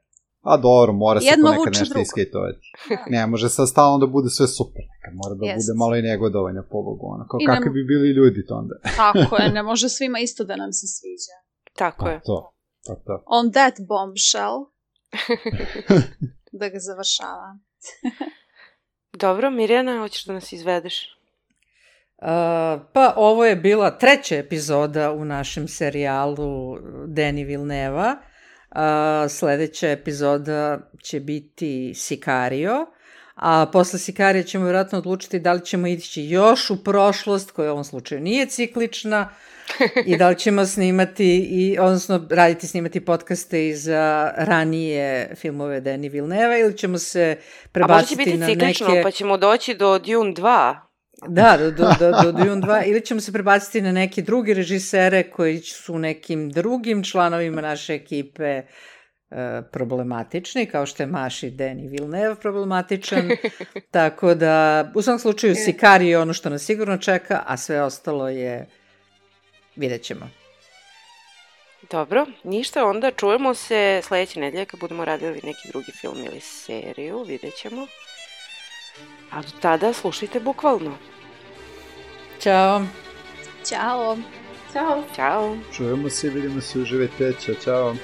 A dobro, mora se Jedno nekad nešto iskejtovati. ne, može sad stalno da bude sve super. Nekad mora da Jest. bude malo i negodovanja po Bogu. Ono, kao kakvi ne... bi bili ljudi to onda. Tako je, ne može svima isto da nam se sviđa. Tako pa, je. To, to, to. On that bombshell. da ga završava. Dobro, Mirjana, hoćeš da nas izvedeš? Uh, pa ovo je bila treća epizoda u našem serijalu Deni Vilneva. Uh, sledeća epizoda će biti Sicario, a posle Sikarija ćemo vjerojatno odlučiti da li ćemo ići još u prošlost, koja u ovom slučaju nije ciklična, i da li ćemo snimati, i, odnosno raditi snimati podcaste i za ranije filmove Deni Vilneva ili ćemo se prebaciti na neke... A može će biti ciklično, pa ćemo doći do Dune 2. Da, do, do, do, do Dune 2, ili ćemo se prebaciti na neke drugi režisere koji su nekim drugim članovima naše ekipe e, problematični, kao što je Maši Deni Villeneuve problematičan, tako da u svom slučaju Sikari je ono što nas sigurno čeka, a sve ostalo je, vidjet ćemo. Dobro, ništa, onda čujemo se sledeće nedelje kad budemo radili neki drugi film ili seriju, vidjet ćemo. A do tada slušajte bukvalno. Ćao! Ćao! Ćao! Ćao! Čujemo se i vidimo se u žive teća. Ćao!